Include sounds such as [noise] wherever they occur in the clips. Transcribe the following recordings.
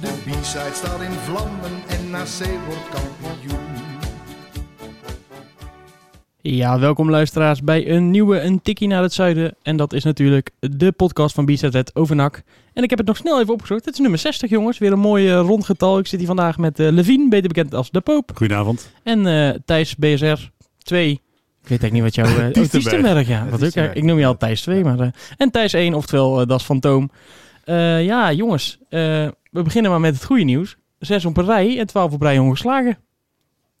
De B-side staat in vlammen en NAC wordt kampioen. Ja, welkom luisteraars bij een nieuwe Een Tikkie naar het Zuiden. En dat is natuurlijk de podcast van BZZ over NAC. En ik heb het nog snel even opgezocht. Het is nummer 60 jongens, weer een mooi eh, rond getal. Ik zit hier vandaag met eh Levine, beter bekend als De Poop. Goedenavond. En eh, Thijs BSR 2. Ik weet eigenlijk niet wat jouw... [laughs] Tieftenberg. Tieftenberg, ja. Wat ook, Tieftenberg. ik noem je al Thijs 2, maar... eh, en Thijs 1, oftewel eh, Das Fantoom. Eh ja, jongens. We beginnen maar met het goede nieuws. Zes op een rij en twaalf op rij ongeslagen.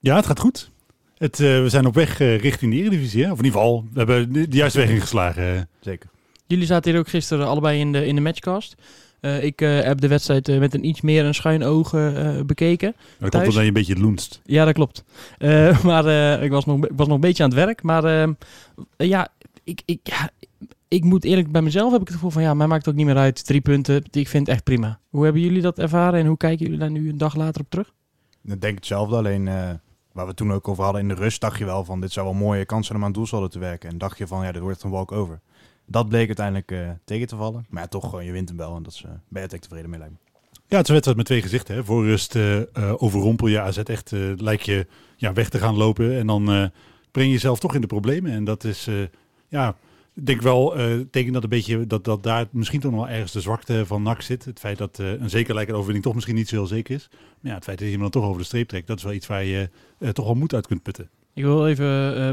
Ja, het gaat goed. Het, eh, we zijn op weg eh, richting de Eredivisie. Hè? Of in ieder geval, we hebben de, de juiste weg ingeslagen. eh. Zeker. Jullie zaten hier ook gisteren allebei in de, in de matchcast. Eh, ik eh, heb de wedstrijd eh, met een iets meer een schuin oog eh, bekeken. Dat komt omdat je een beetje loenst. Ja, dat klopt. Eh, [laughs] maar eh, ik was nog, ik was nog een beetje aan het werk. Maar ehm, eh, ja, ik, ik, ja, ik moet eerlijk bij mezelf heb ik het gevoel van ja, mij maakt het ook niet meer uit. Drie punten, ik vind het echt prima. Hoe hebben jullie dat ervaren en hoe kijken jullie daar nu een dag later op terug? Ik denk hetzelfde, alleen eh, waar we het toen ook over hadden in de rust, dacht je wel van dit zou wel een mooie kans zijn om aan doelsaldo te werken. En dacht je van ja, dit wordt een walk-over. Dat bleek uiteindelijk eh, tegen te vallen. Maar ja, toch gewoon, je wint hem wel en dat is, eh ben je uiteindelijk tevreden mee lijkt me. Ja, het is een wedstrijd met twee gezichten. Hè? Voor rust eh, eh, overrompel je AZ echt, eh, lijkt je ja, weg te gaan lopen. En dan eh, breng je jezelf toch in de problemen. En dat is, eh, ja, ik denk wel, eh tekent dat een beetje dat, dat daar misschien toch nog wel ergens de zwakte van NAC zit. Het feit dat eh, een zekerlijke overwinning toch misschien niet zo heel zeker is. Maar ja, het feit dat je hem dan toch over de streep trekt, dat is wel iets waar je eh, toch wel moed uit kunt putten. Ik wil even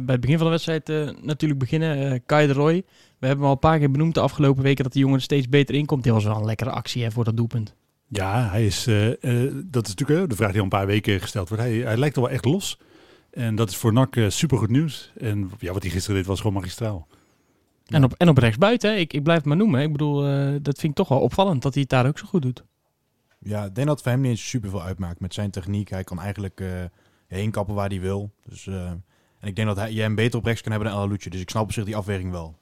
bij het begin van de wedstrijd natuurlijk beginnen. Kai de Roy. We hebben hem al een paar keer benoemd de afgelopen weken dat die jongen er steeds beter in komt. Dit was wel een lekkere actie hè, voor dat doelpunt. Ja, hij is, dat is natuurlijk de vraag die al een paar weken gesteld wordt. Hij, hij lijkt al wel echt los. En dat is voor NAC supergoed nieuws. En ja, wat hij gisteren deed was gewoon magistraal. En, op, en op rechtsbuiten, ik, ik blijf het maar noemen. Ik bedoel, eh, dat vind ik toch wel opvallend dat hij het daar ook zo goed doet. Ja, ik denk dat het voor hem niet eens super veel uitmaakt met zijn techniek. Hij kan eigenlijk eh, heen kappen waar hij wil. Dus, eh, en ik denk dat hij, jij hem beter op rechts kan hebben dan Alucci. Dus ik snap op zich die afweging wel.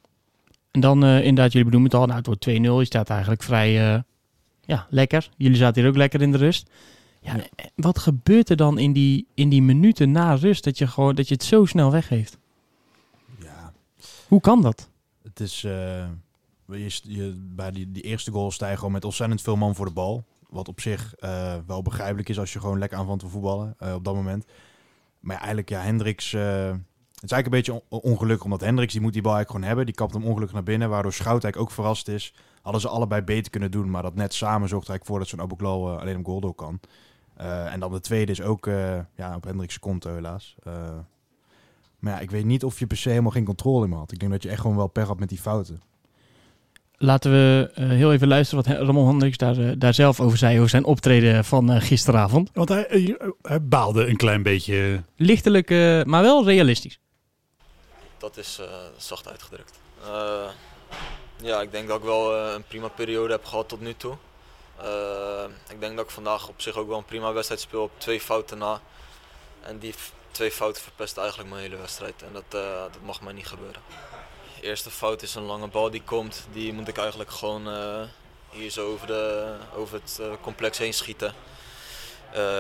En dan inderdaad, jullie benoemen het al, nou het wordt 2-0. Je staat eigenlijk vrij ja, lekker. Jullie zaten hier ook lekker in de rust. Ja, eh, wat gebeurt er dan in die, in die minuten na rust dat je, gewoon, dat je het zo snel weggeeft? Ja, Hoe kan dat? Het is eh, je, je, bij die, die eerste goal sta je gewoon met ontzettend veel man voor de bal. Wat op zich eh, wel begrijpelijk is als je gewoon lekker aanvalt te voetballen eh, op dat moment. Maar eigenlijk, ja, Hendricks. het is eigenlijk een beetje on- ongelukkig, omdat Hendricks die moet die bal eigenlijk gewoon hebben. Die kapt hem ongelukkig naar binnen, waardoor Schout eigenlijk ook verrast is. Hadden ze allebei beter kunnen doen, maar dat net samen zorgt eigenlijk voor dat zo'n Abu Klal eh, alleen op goal door kan. En dan de tweede is ook ja, op Hendricks konto helaas. Maar ja, ik weet niet of je per se helemaal geen controle meer had. Ik denk dat je echt gewoon wel per had met die fouten. Laten we eh, heel even luisteren wat Ramon Hendricks daar, eh, daar zelf over zei, over zijn optreden van eh, gisteravond. Want hij, hij, hij baalde een klein beetje. Lichtelijk, eh, maar wel realistisch. Dat is eh, zacht uitgedrukt. Eh, ja, ik denk dat ik wel een prima periode heb gehad tot nu toe. Ik denk dat ik vandaag op zich ook wel een prima wedstrijd speel op twee fouten na. En die twee fouten verpesten eigenlijk mijn hele wedstrijd. En dat, eh, dat mag mij niet gebeuren. De eerste fout is een lange bal die komt. Die moet ik eigenlijk gewoon eh, hier zo over, de, over het eh, complex heen schieten.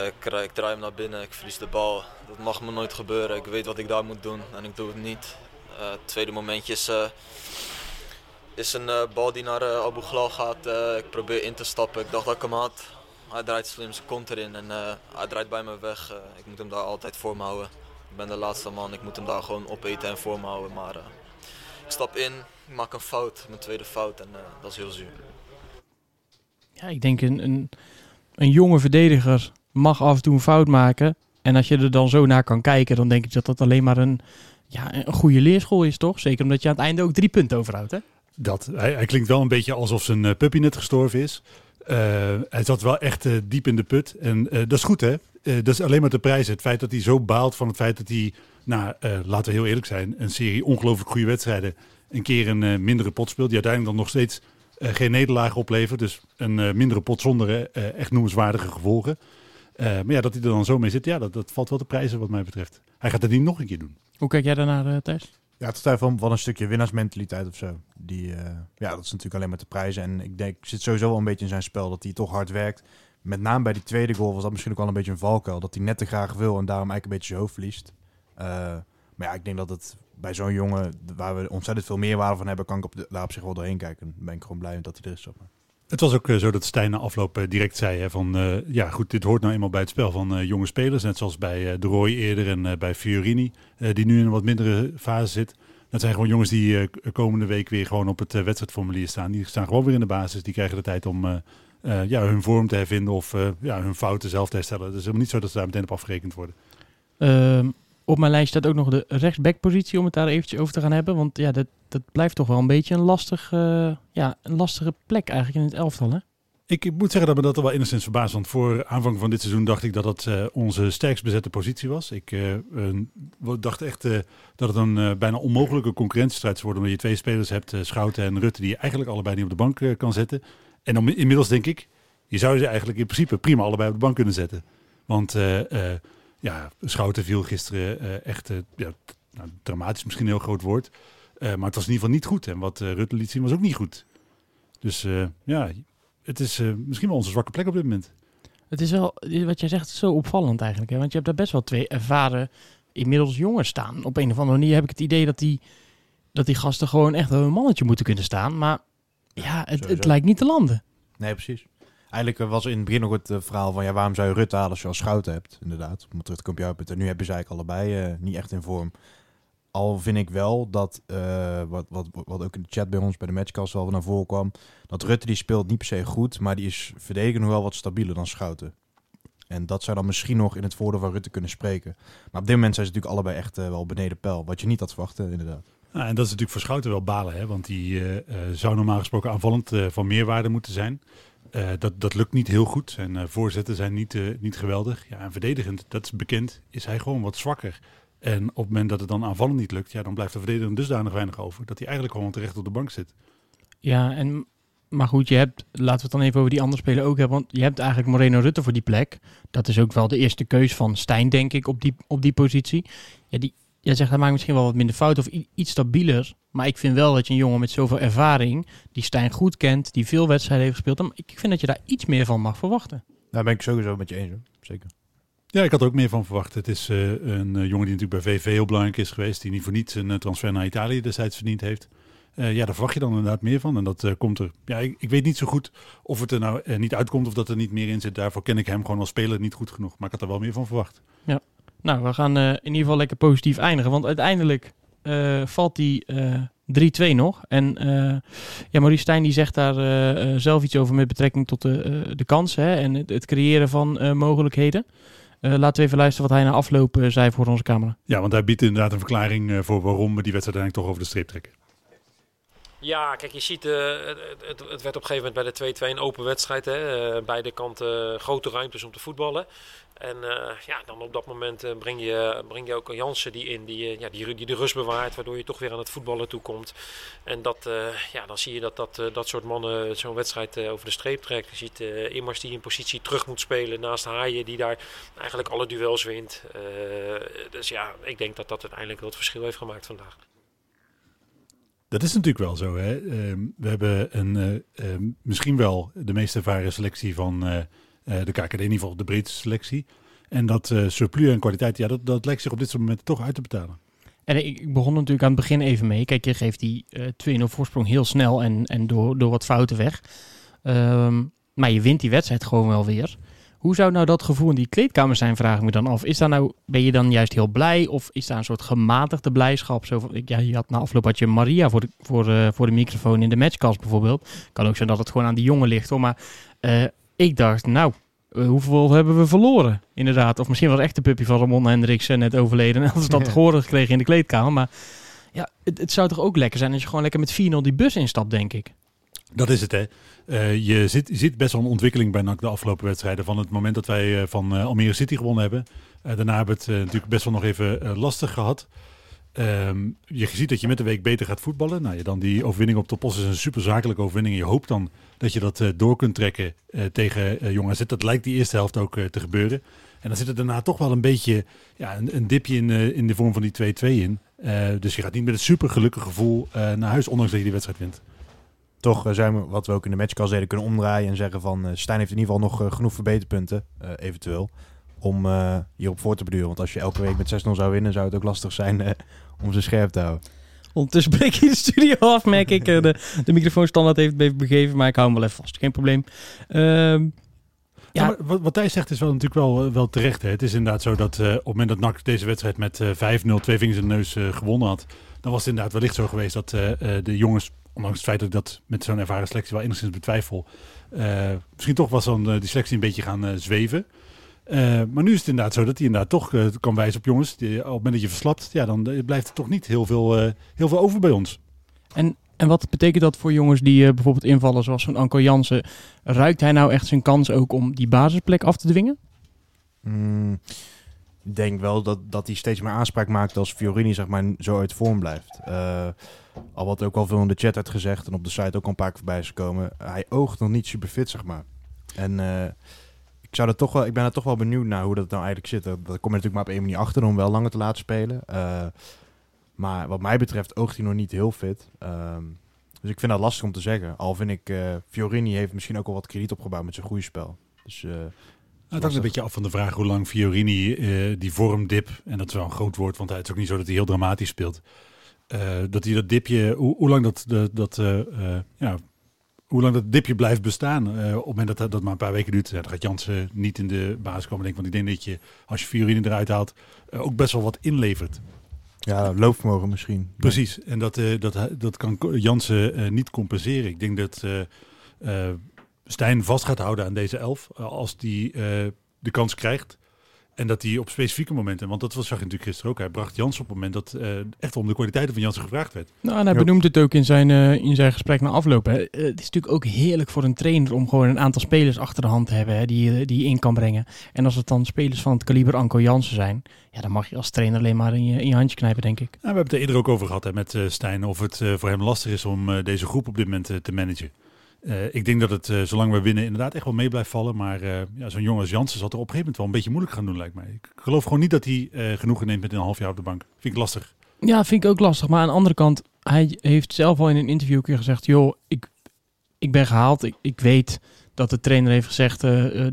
Ik, ik draai hem naar binnen, ik verlies de bal. Dat mag me nooit gebeuren. Ik weet wat ik daar moet doen en ik doe het niet. Het tweede momentje is, is een bal die naar Abu Ghlal gaat. Ik probeer in te stappen. Ik dacht dat ik hem had. Hij draait slim zijn kont erin en eh, hij draait bij me weg. Eh, ik moet hem daar altijd voor me houden. Ik ben de laatste man. Ik moet hem daar gewoon opeten en voor me houden. Maar eh, ik stap in, ik maak een fout, mijn tweede fout en eh, dat is heel zuur. Ja, ik denk een, een, een jonge verdediger mag af en toe een fout maken. En als je er dan zo naar kan kijken, dan denk ik dat dat alleen maar een, ja, een goede leerschool is, toch? Zeker omdat je aan het einde ook drie punten overhoudt, hè? Dat, hij, hij klinkt wel een beetje alsof zijn puppy net gestorven is. Eh, hij zat wel echt eh, diep in de put. En eh, dat is goed, hè? Dat is alleen maar te prijzen. Het feit dat hij zo baalt van het feit dat hij, nou, laten we heel eerlijk zijn, een serie ongelooflijk goede wedstrijden, een keer een mindere pot speelt, die uiteindelijk dan nog steeds geen nederlaag oplevert. Dus een mindere pot zonder echt noemenswaardige gevolgen. Maar ja, dat hij er dan zo mee zit, ja, dat, dat valt wel te prijzen wat mij betreft. Hij gaat het niet nog een keer doen. Hoe kijk jij daarnaar, Thijs? Ja, het is van, een stukje winnaarsmentaliteit of zo. Die, eh, ja, dat is natuurlijk alleen maar te prijzen. En ik denk, zit sowieso wel een beetje in zijn spel dat hij toch hard werkt. Met name bij die tweede goal was dat misschien ook wel een beetje een valkuil. Dat hij net te graag wil en daarom eigenlijk een beetje zijn hoofd verliest. Eh, maar ja, ik denk dat het bij zo'n jongen, waar we ontzettend veel meerwaarde van hebben, kan ik op de, daar op zich wel doorheen kijken. Dan ben ik gewoon blij dat hij er is. Zeg. Het was ook eh, zo dat Stijn na afloop eh, direct zei hè, van... eh, ja, goed, dit hoort nou eenmaal bij het spel van jonge spelers. Net zoals bij eh, De Roy eerder en bij Fiorini, die nu in een wat mindere fase zit. Dat zijn gewoon jongens die komende week weer gewoon op het wedstrijdformulier staan. Die staan gewoon weer in de basis. Die krijgen de tijd om ja, hun vorm te hervinden of ja, hun fouten zelf te herstellen. Het is helemaal niet zo dat ze daar meteen op afgerekend worden. Ehm, op mijn lijst staat ook nog de rechtsbackpositie om het daar eventjes over te gaan hebben. Want ja, dat, dat blijft toch wel een beetje een, lastig, eh, ja, een lastige plek eigenlijk in het elftal. Hè? Ik, moet zeggen dat me dat er wel enigszins verbaast. Want voor aanvang van dit seizoen dacht ik dat dat eh, onze sterkst bezette positie was. Ik eh, dacht echt dat het een bijna onmogelijke concurrentiestrijd zou worden. Omdat je twee spelers hebt, Schouten en Rutte, die je eigenlijk allebei niet op de bank kan zetten. En dan, inmiddels denk ik, je zou ze eigenlijk in principe prima allebei op de bank kunnen zetten. Want ja, Schouten viel gisteren eh, echt, eh, ja, nou, dramatisch misschien een heel groot woord. Eh, maar het was in ieder geval niet goed. En wat eh, Rutte liet zien was ook niet goed. Dus eh, ja, het is eh, misschien wel onze zwakke plek op dit moment. Het is wel, wat jij zegt, zo opvallend eigenlijk. Hè? Want je hebt daar best wel twee ervaren, inmiddels jongens staan. Op een of andere manier heb ik het idee dat die, dat die gasten gewoon echt een mannetje moeten kunnen staan. Maar ja, het, het lijkt niet te landen. Nee, precies. Eigenlijk was in het begin nog het eh, verhaal van ja, waarom zou je Rutte halen als je al Schouten hebt, inderdaad. Om terug te komen op jouw punt. En nu hebben ze eigenlijk allebei eh, niet echt in vorm. Al vind ik wel dat, eh, wat, wat, wat ook in de chat bij ons bij de matchcast wel naar voren kwam, dat Rutte die speelt niet per se goed, maar die is verdedigend wel wat stabieler dan Schouten. En dat zou dan misschien nog in het voordeel van Rutte kunnen spreken. Maar op dit moment zijn ze natuurlijk allebei echt wel beneden pijl. Wat je niet had verwachten, inderdaad. Nou, en dat is natuurlijk voor Schouten wel balen, hè? want die zou normaal gesproken aanvallend van meerwaarde moeten zijn. Eh, dat, dat lukt niet heel goed. Zijn eh, voorzetten zijn niet, eh, niet geweldig. Ja, en verdedigend, dat is bekend, is hij gewoon wat zwakker. En op het moment dat het dan aanvallend niet lukt, ja, dan blijft de verdediger dusdanig weinig over dat hij eigenlijk gewoon terecht op de bank zit. Ja, en, maar goed, je hebt, laten we het dan even over die andere spelen ook hebben. Want je hebt eigenlijk Moreno Rutte voor die plek. Dat is ook wel de eerste keus van Stijn, denk ik, op die, op die positie. Ja, die, jij zegt, hij maakt misschien wel wat minder fout of iets stabieler. Maar ik vind wel dat je een jongen met zoveel ervaring, die Stijn goed kent, die veel wedstrijden heeft gespeeld. dan- Ik vind dat je daar iets meer van mag verwachten. Daar ben ik sowieso met je eens. hoor. Zeker. Ja, ik had er ook meer van verwacht. Het is eh, een eh, jongen die natuurlijk bij VV heel belangrijk is geweest. Die niet voor niets een eh, transfer naar Italië destijds verdiend heeft. Eh, ja, daar verwacht je dan inderdaad meer van. En dat komt er. Ja, ik, ik weet niet zo goed of het er nou niet uitkomt of dat er niet meer in zit. Daarvoor ken ik hem gewoon als speler niet goed genoeg. Maar ik had er wel meer van verwacht. Nou, we gaan eh, in ieder geval lekker positief eindigen. Want uiteindelijk eh, valt die eh 3-2 nog. En eh, ja, Maurice Stijn die zegt daar eh, eh, zelf iets over met betrekking tot de, eh, de kansen hè, en het, creëren van eh, mogelijkheden. Eh, laten we even luisteren wat hij na afloop eh, zei voor onze camera. Ja, want hij biedt inderdaad een verklaring eh, voor waarom we die wedstrijd eigenlijk toch over de streep trekken. Ja, kijk, je ziet, eh, het, het, werd op een gegeven moment bij de 2-2 een open wedstrijd. Hè? Eh, beide kanten grote ruimtes om te voetballen. En eh, ja, dan op dat moment eh, breng, je, breng je ook Jansen die in, die, eh, ja, die, die de rust bewaart, waardoor je toch weer aan het voetballen toekomt. En dat, eh, ja, dan zie je dat dat, eh, dat soort mannen zo'n wedstrijd eh, over de streep trekt. Je ziet eh, Immers die in positie terug moet spelen naast Haaien, die daar eigenlijk alle duels wint. Eh, dus ja, ik denk dat dat uiteindelijk wel het verschil heeft gemaakt vandaag. Dat is natuurlijk wel zo. Hè? Ehm, we hebben een, eh, ehm, misschien wel de meest ervaren selectie van eh, eh, de KKD, in ieder geval de breedste selectie. En dat surplus en kwaliteit, ja, dat, dat lijkt zich op dit soort momenten toch uit te betalen. En ik, begon natuurlijk aan het begin even mee. Kijk, je geeft die eh 2-0 voorsprong heel snel en, en door, door wat fouten weg. Ehm, maar je wint die wedstrijd gewoon wel weer. Hoe zou nou dat gevoel in die kleedkamer zijn, vraag ik me dan af. Is daar nou, ben je dan juist heel blij of is daar een soort gematigde blijdschap? Zo van, ja, je had na afloop had je Maria voor de, voor, eh, voor de microfoon in de matchcast bijvoorbeeld. Kan ook zijn dat het gewoon aan die jongen ligt hoor. Maar eh, ik dacht, nou, eh, hoeveel hebben we verloren? Inderdaad. Of misschien was echt de puppy van Ramon Hendricks net overleden. En hadden ze dat [laughs] horen gekregen in de kleedkamer. Maar ja, het, het zou toch ook lekker zijn als je gewoon lekker met 4-0 die bus instapt, denk ik. Dat is het, hè. Eh, je, ziet, je ziet best wel een ontwikkeling bij NAC de afgelopen wedstrijden. Van het moment dat wij eh, van eh, Almere City gewonnen hebben. Daarna hebben we het natuurlijk best wel nog even lastig gehad. Ehm, je ziet dat je met de week beter gaat voetballen. Nou, je dan die overwinning op Topos is een super zakelijke overwinning. Je hoopt dan dat je dat door kunt trekken tegen uh, Jong AZ. Dat lijkt die eerste helft ook te gebeuren. En dan zit er daarna toch wel een beetje ja, een, een dipje in, in de vorm van die 2-2 in. dus je gaat niet met een super gelukkig gevoel naar huis, ondanks dat je die wedstrijd wint. Toch zijn we, wat we ook in de matchcast deden, kunnen omdraaien en zeggen van... Stijn heeft in ieder geval nog genoeg verbeterpunten, eventueel om uh, hierop voor te beduren. Want als je elke week met 6-0 zou winnen, zou het ook lastig zijn uh, om ze scherp te houden. Ondertussen breek je de studio af, merk ik. De, de microfoonstandaard heeft het begeven, maar ik hou hem wel even vast. Geen probleem. Ehm, ja, ja wat, wat hij zegt is wel natuurlijk wel, wel terecht. Hè. Het is inderdaad zo dat op het moment dat NAC deze wedstrijd met 5-0 twee vingers in de neus gewonnen had, dan was het inderdaad wellicht zo geweest dat de jongens, ondanks het feit dat ik dat met zo'n ervaren selectie wel enigszins betwijfel, misschien toch was dan die selectie een beetje gaan zweven. Uh, maar nu is het inderdaad zo dat hij inderdaad toch uh, kan wijzen op jongens. Die, op het moment dat je verslapt, ja, dan uh, blijft er toch niet heel veel, heel veel over bij ons. En, en wat betekent dat voor jongens die bijvoorbeeld invallen, zoals zo'n Anko Jansen? Ruikt hij nou echt zijn kans ook om die basisplek af te dwingen? Mm, ik denk wel dat, dat hij steeds meer aanspraak maakt als Fiorini zeg maar, zo uit vorm blijft. Al wat ook al veel in de chat werd gezegd en op de site ook al een paar keer voorbij is gekomen. Hij oogt nog niet super fit, zeg maar. En ik, zou dat toch wel, ik ben er toch wel benieuwd naar hoe dat nou eigenlijk zit. Dat kom je natuurlijk maar op één manier achter om wel langer te laten spelen. Uh, maar wat mij betreft oogt hij nog niet heel fit. Ehm, dus ik vind dat lastig om te zeggen. Al vind ik, uh, Fiorini heeft misschien ook al wat krediet opgebouwd met zijn goede spel. Dus, uh, het hangt een beetje af van de vraag hoe lang Fiorini die vormdip, en dat is wel een groot woord, want het is ook niet zo dat hij heel dramatisch speelt. Dat hij dat dipje, hoe, hoe lang dat, dat, dat ja, hoe lang dat dipje blijft bestaan. Uh, op het moment dat dat maar een paar weken duurt, dan gaat Jansen niet in de basis komen. Denk, want ik denk dat je, als je Fiorini eruit haalt, uh, ook best wel wat inlevert. Ja, loopvermogen misschien. Precies, en dat, uh, dat, dat kan Jansen niet compenseren. Ik denk dat Stijn vast gaat houden aan deze elf. als die de kans krijgt. En dat hij op specifieke momenten, want dat was, zag je natuurlijk gisteren ook, hij bracht Jans op het moment dat uh, echt om de kwaliteiten van Jansen gevraagd werd. Nou, en hij benoemt het ook in zijn, uh, in zijn gesprek na afloop. Hè. Uh, het is natuurlijk ook heerlijk voor een trainer om gewoon een aantal spelers achter de hand te hebben hè, die, die je in kan brengen. En als het dan spelers van het kaliber Anko Jansen zijn, ja, dan mag je als trainer alleen maar in je, in je handje knijpen, denk ik. Nou, we hebben het er eerder ook over gehad hè, met Stijn, of het voor hem lastig is om deze groep op dit moment te managen. Uh, ik denk dat het, uh, zolang we winnen, inderdaad echt wel mee blijft vallen. Maar uh, ja, zo'n jongen als Jansen zal er op een gegeven moment wel een beetje moeilijk gaan doen, lijkt mij. Ik geloof gewoon niet dat hij genoegen neemt met een half jaar op de bank. Vind ik lastig. Ja, vind ik ook lastig. Maar aan de andere kant, hij heeft zelf al in een interview een keer gezegd... joh, ik, ik ben gehaald. Ik, ik weet dat de trainer heeft gezegd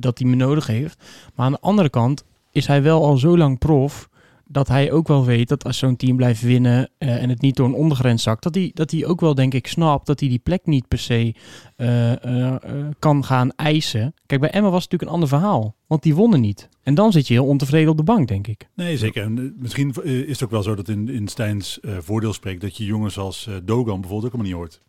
dat hij me nodig heeft. Maar aan de andere kant is hij wel al zo lang prof dat hij ook wel weet dat als zo'n team blijft winnen uh, en het niet door een ondergrens zakt, dat hij, dat hij ook wel, denk ik, snapt dat hij die plek niet per se uh, uh, kan gaan eisen. Kijk, bij Emma was het natuurlijk een ander verhaal, want die wonnen niet. En dan zit je heel ontevreden op de bank, denk ik. Nee, zeker. En misschien is het ook wel zo dat in, in Stijns voordeel spreekt dat je jongens als Dogan bijvoorbeeld ook helemaal niet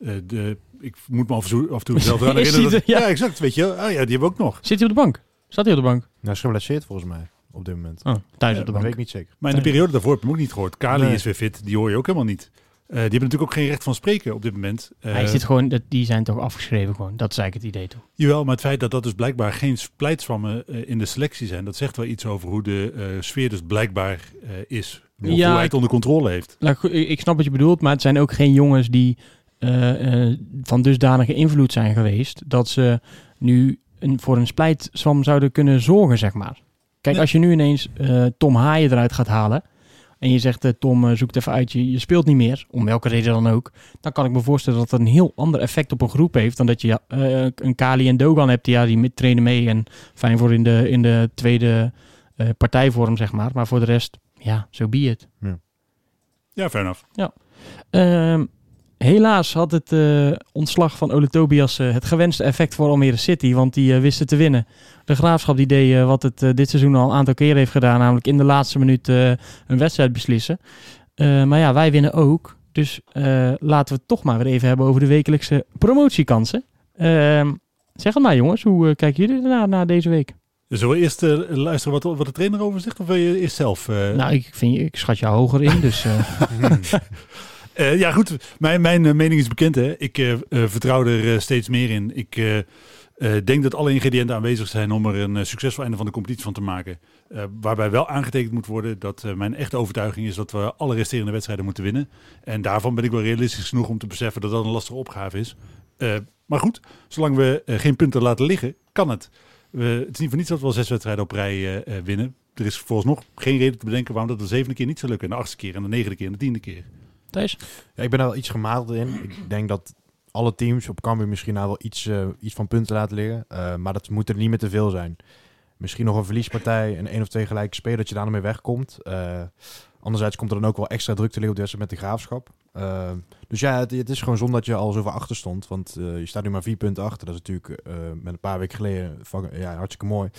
hoort. de, ik moet me af en toe zelf [laughs] herinneren. ja. ja. exact. Weet je, ah, ja, die hebben we ook nog. Zit hij op de bank? Staat hij op de bank? Nou, is geblesseerd volgens mij op dit moment. Oh, thuis op de bank. weet ik niet zeker. Maar in de periode daarvoor heb ik hem ook niet gehoord. Kali is weer fit, die hoor je ook helemaal niet. Uh, die hebben natuurlijk ook geen recht van spreken op dit moment. Uh, Hij zit gewoon, die zijn toch afgeschreven gewoon. Dat is eigenlijk het idee toch? Jawel, maar het feit dat dat dus blijkbaar geen splijtswammen uh, in de selectie zijn, dat zegt wel iets over hoe de sfeer dus blijkbaar is. Of ja, hoe hij het onder controle heeft. Nou, ik snap wat je bedoelt, maar het zijn ook geen jongens die van dusdanige invloed zijn geweest dat ze nu een, voor een splijtswam zouden kunnen zorgen, zeg maar. Kijk, als je nu ineens uh, Tom Haaien eruit gaat halen. En je zegt, uh, Tom, uh, zoek het even uit, je, je, speelt niet meer. Om welke reden dan ook. Dan kan ik me voorstellen dat dat een heel ander effect op een groep heeft. Dan dat je een Kali en Dogan hebt. Die, ja, die trainen mee en fijn voor in de, in de tweede partijvorm, zeg maar. Maar voor de rest, ja, zo so be it. Ja, ja fair enough. Ja. Ehm, Helaas had het uh, ontslag van Ole Tobias uh, het gewenste effect voor Almere City, want die uh, wisten te winnen. De Graafschap die deed wat het dit seizoen al een aantal keren heeft gedaan, namelijk in de laatste minuut een wedstrijd beslissen. maar ja, wij winnen ook. Dus laten we het toch maar weer even hebben over de wekelijkse promotiekansen. Ehm, zeg het maar jongens, hoe kijken jullie ernaar na deze week? Zullen we eerst luisteren wat, wat de trainer over zegt, of wil je eerst zelf? Nou, ik, vind, ik schat je hoger in, dus... Uh, [laughs] [laughs] ja, goed. Mijn, mijn uh, mening is bekend. Hè. Ik uh, vertrouw er steeds meer in. Ik Eh, Ik denk dat alle ingrediënten aanwezig zijn om er een eh, succesvol einde van de competitie van te maken. Eh, waarbij wel aangetekend moet worden dat eh, mijn echte overtuiging is dat we alle resterende wedstrijden moeten winnen. En daarvan ben ik wel realistisch genoeg om te beseffen dat dat een lastige opgave is. Eh, maar goed, zolang we eh, geen punten laten liggen, kan het. We, het is niet voor niets dat we al zes wedstrijden op rij eh, eh, winnen. Er is volgens nog geen reden te bedenken waarom dat de zevende keer niet zou lukken. En de achtste keer en de negende keer en de tiende keer. Thijs? Ja, ik ben er wel iets gematigd in. Ik denk dat alle teams op Cambuur misschien nou wel iets, eh, iets van punten laten liggen. Eh, maar dat moet er niet meer te veel zijn. Misschien nog een verliespartij, een één of twee gelijke spelen, dat je daar nog mee wegkomt. Eh, anderzijds komt er dan ook wel extra druk te liggen op de met de graafschap. Dus ja, het, is gewoon zonde dat je al zoveel achter stond. Want je staat nu maar vier punten achter. Dat is natuurlijk met een paar weken geleden ja, hartstikke mooi.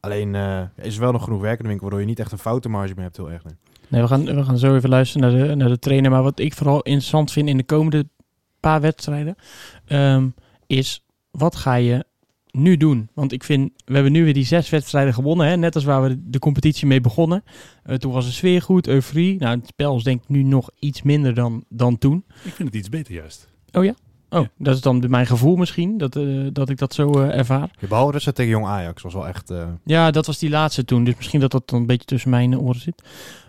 Alleen is er wel nog genoeg werk in de winkel, waardoor je niet echt een foutenmarge meer hebt, heel erg. Nee, we gaan, we gaan zo even luisteren naar de, naar de trainer. Maar wat ik vooral interessant vind in de komende paar wedstrijden, ehm, is wat ga je nu doen? Want ik vind, we hebben nu weer die zes wedstrijden gewonnen, hè? net als waar we de competitie mee begonnen. Eh, toen was de sfeer goed, euforie. Nou, het spel is denk ik nu nog iets minder dan, dan toen. Ik vind het iets beter juist. Oh, Ja. dat is dan de- mijn gevoel misschien, dat, eh, dat ik dat zo eh, ervaar. Behalve de wedstrijd tegen Jong Ajax was wel echt... eh, Ja, dat was die laatste toen. Dus misschien dat dat dan een beetje tussen mijn oren zit.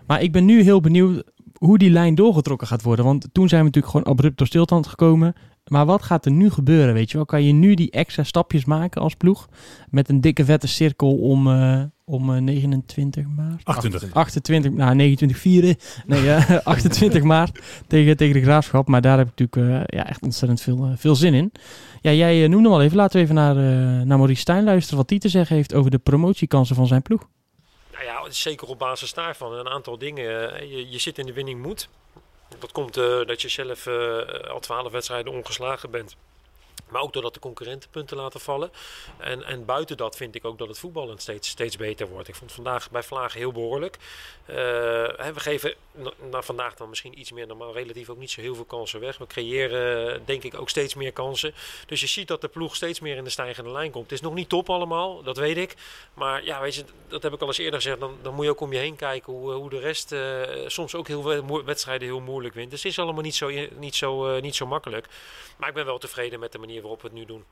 Maar ik ben nu heel benieuwd hoe die lijn doorgetrokken gaat worden. Want toen zijn we natuurlijk gewoon abrupt door stilstand gekomen. Maar wat gaat er nu gebeuren, weet je wel? Kan je nu die extra stapjes maken als ploeg? Met een dikke vette cirkel om, eh, om eh, 29 maart? 28. 28, nou 29 vieren. Nee, eh, [laughs] 28 maart tegen, tegen de Graafschap. Maar daar heb ik natuurlijk eh, ja, echt ontzettend veel, eh, veel zin in. Ja, jij eh, noemde hem al even. Laten we even naar, eh, naar Maurice Stijn luisteren. Wat hij te zeggen heeft over de promotiekansen van zijn ploeg. Ja, zeker op basis daarvan. Een aantal dingen. Je, je zit in de winning moed. Dat komt eh, dat je zelf eh, al twaalf wedstrijden ongeslagen bent. Maar ook doordat de concurrenten punten laten vallen. En, en buiten dat vind ik ook dat het voetballen steeds, steeds beter wordt. Ik vond vandaag bij Vlagen heel behoorlijk. Eh, we geven na, vandaag dan misschien iets meer normaal. Relatief ook niet zo heel veel kansen weg. We creëren eh, denk ik ook steeds meer kansen. Dus je ziet dat de ploeg steeds meer in de stijgende lijn komt. Het is nog niet top allemaal, dat weet ik. Maar ja, weet je, dat heb ik al eens eerder gezegd. Dan, dan moet je ook om je heen kijken hoe, hoe de rest eh, soms ook heel wedstrijden heel moeilijk wint. Dus het is allemaal niet zo, niet, zo, eh, niet zo makkelijk. Maar ik ben wel tevreden met de manier waarop we het nu doen.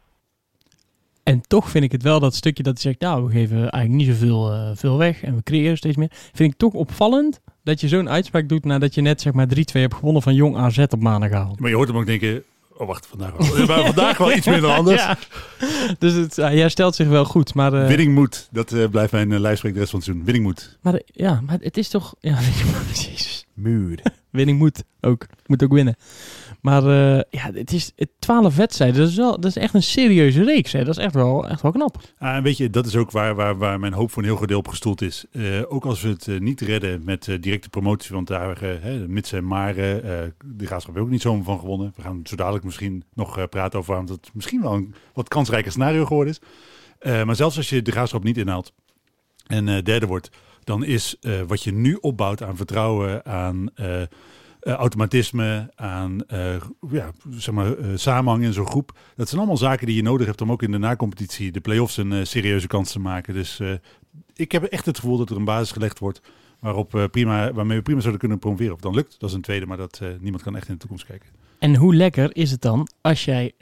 En toch vind ik het wel dat stukje dat hij zegt, nou, we geven eigenlijk niet zoveel uh, veel weg en we creëren steeds meer. Vind ik toch opvallend dat je zo'n uitspraak doet nadat je net zeg maar 3-2 hebt gewonnen van Jong AZ op maandagavond. Maar je hoort hem ook denken, oh wacht, vandaag wel, [laughs] maar vandaag wel iets minder anders. Ja. Dus het, uh, hij stelt zich wel goed. Maar, uh, Winning moet, dat uh, blijft mijn uh, lijfspreek de rest van het seizoen. Winning moet. Maar ja, maar het is toch... Ja, [laughs] jezus. Muur. Winning moet ook. Moet ook winnen. Maar uh, ja, het is 12 wedstrijden. Dat is, wel, dat is echt een serieuze reeks. Hè. Dat is echt wel, echt wel knap. Ah, weet je, dat is ook waar, waar, waar mijn hoop voor een heel groot deel op gestoeld is. Uh, ook als we het uh, niet redden met directe promotie, want daar, mits en maar, de graafschap heeft ook niet zomaar van gewonnen. We gaan zo dadelijk misschien nog praten over waarom dat misschien wel een wat kansrijker scenario geworden is. Eh, maar zelfs als je de graafschap niet inhaalt en derde wordt, dan is wat je nu opbouwt aan vertrouwen, aan uh, automatisme, aan uh, ja, zeg maar, uh, samenhang in zo'n groep. Dat zijn allemaal zaken die je nodig hebt om ook in de nacompetitie de play-offs een serieuze kans te maken. Dus ik heb echt het gevoel dat er een basis gelegd wordt waarop, prima, waarmee we prima zouden kunnen promoveren. Of dan lukt, dat is een tweede, maar dat, niemand kan echt in de toekomst kijken. En hoe lekker is het dan als jij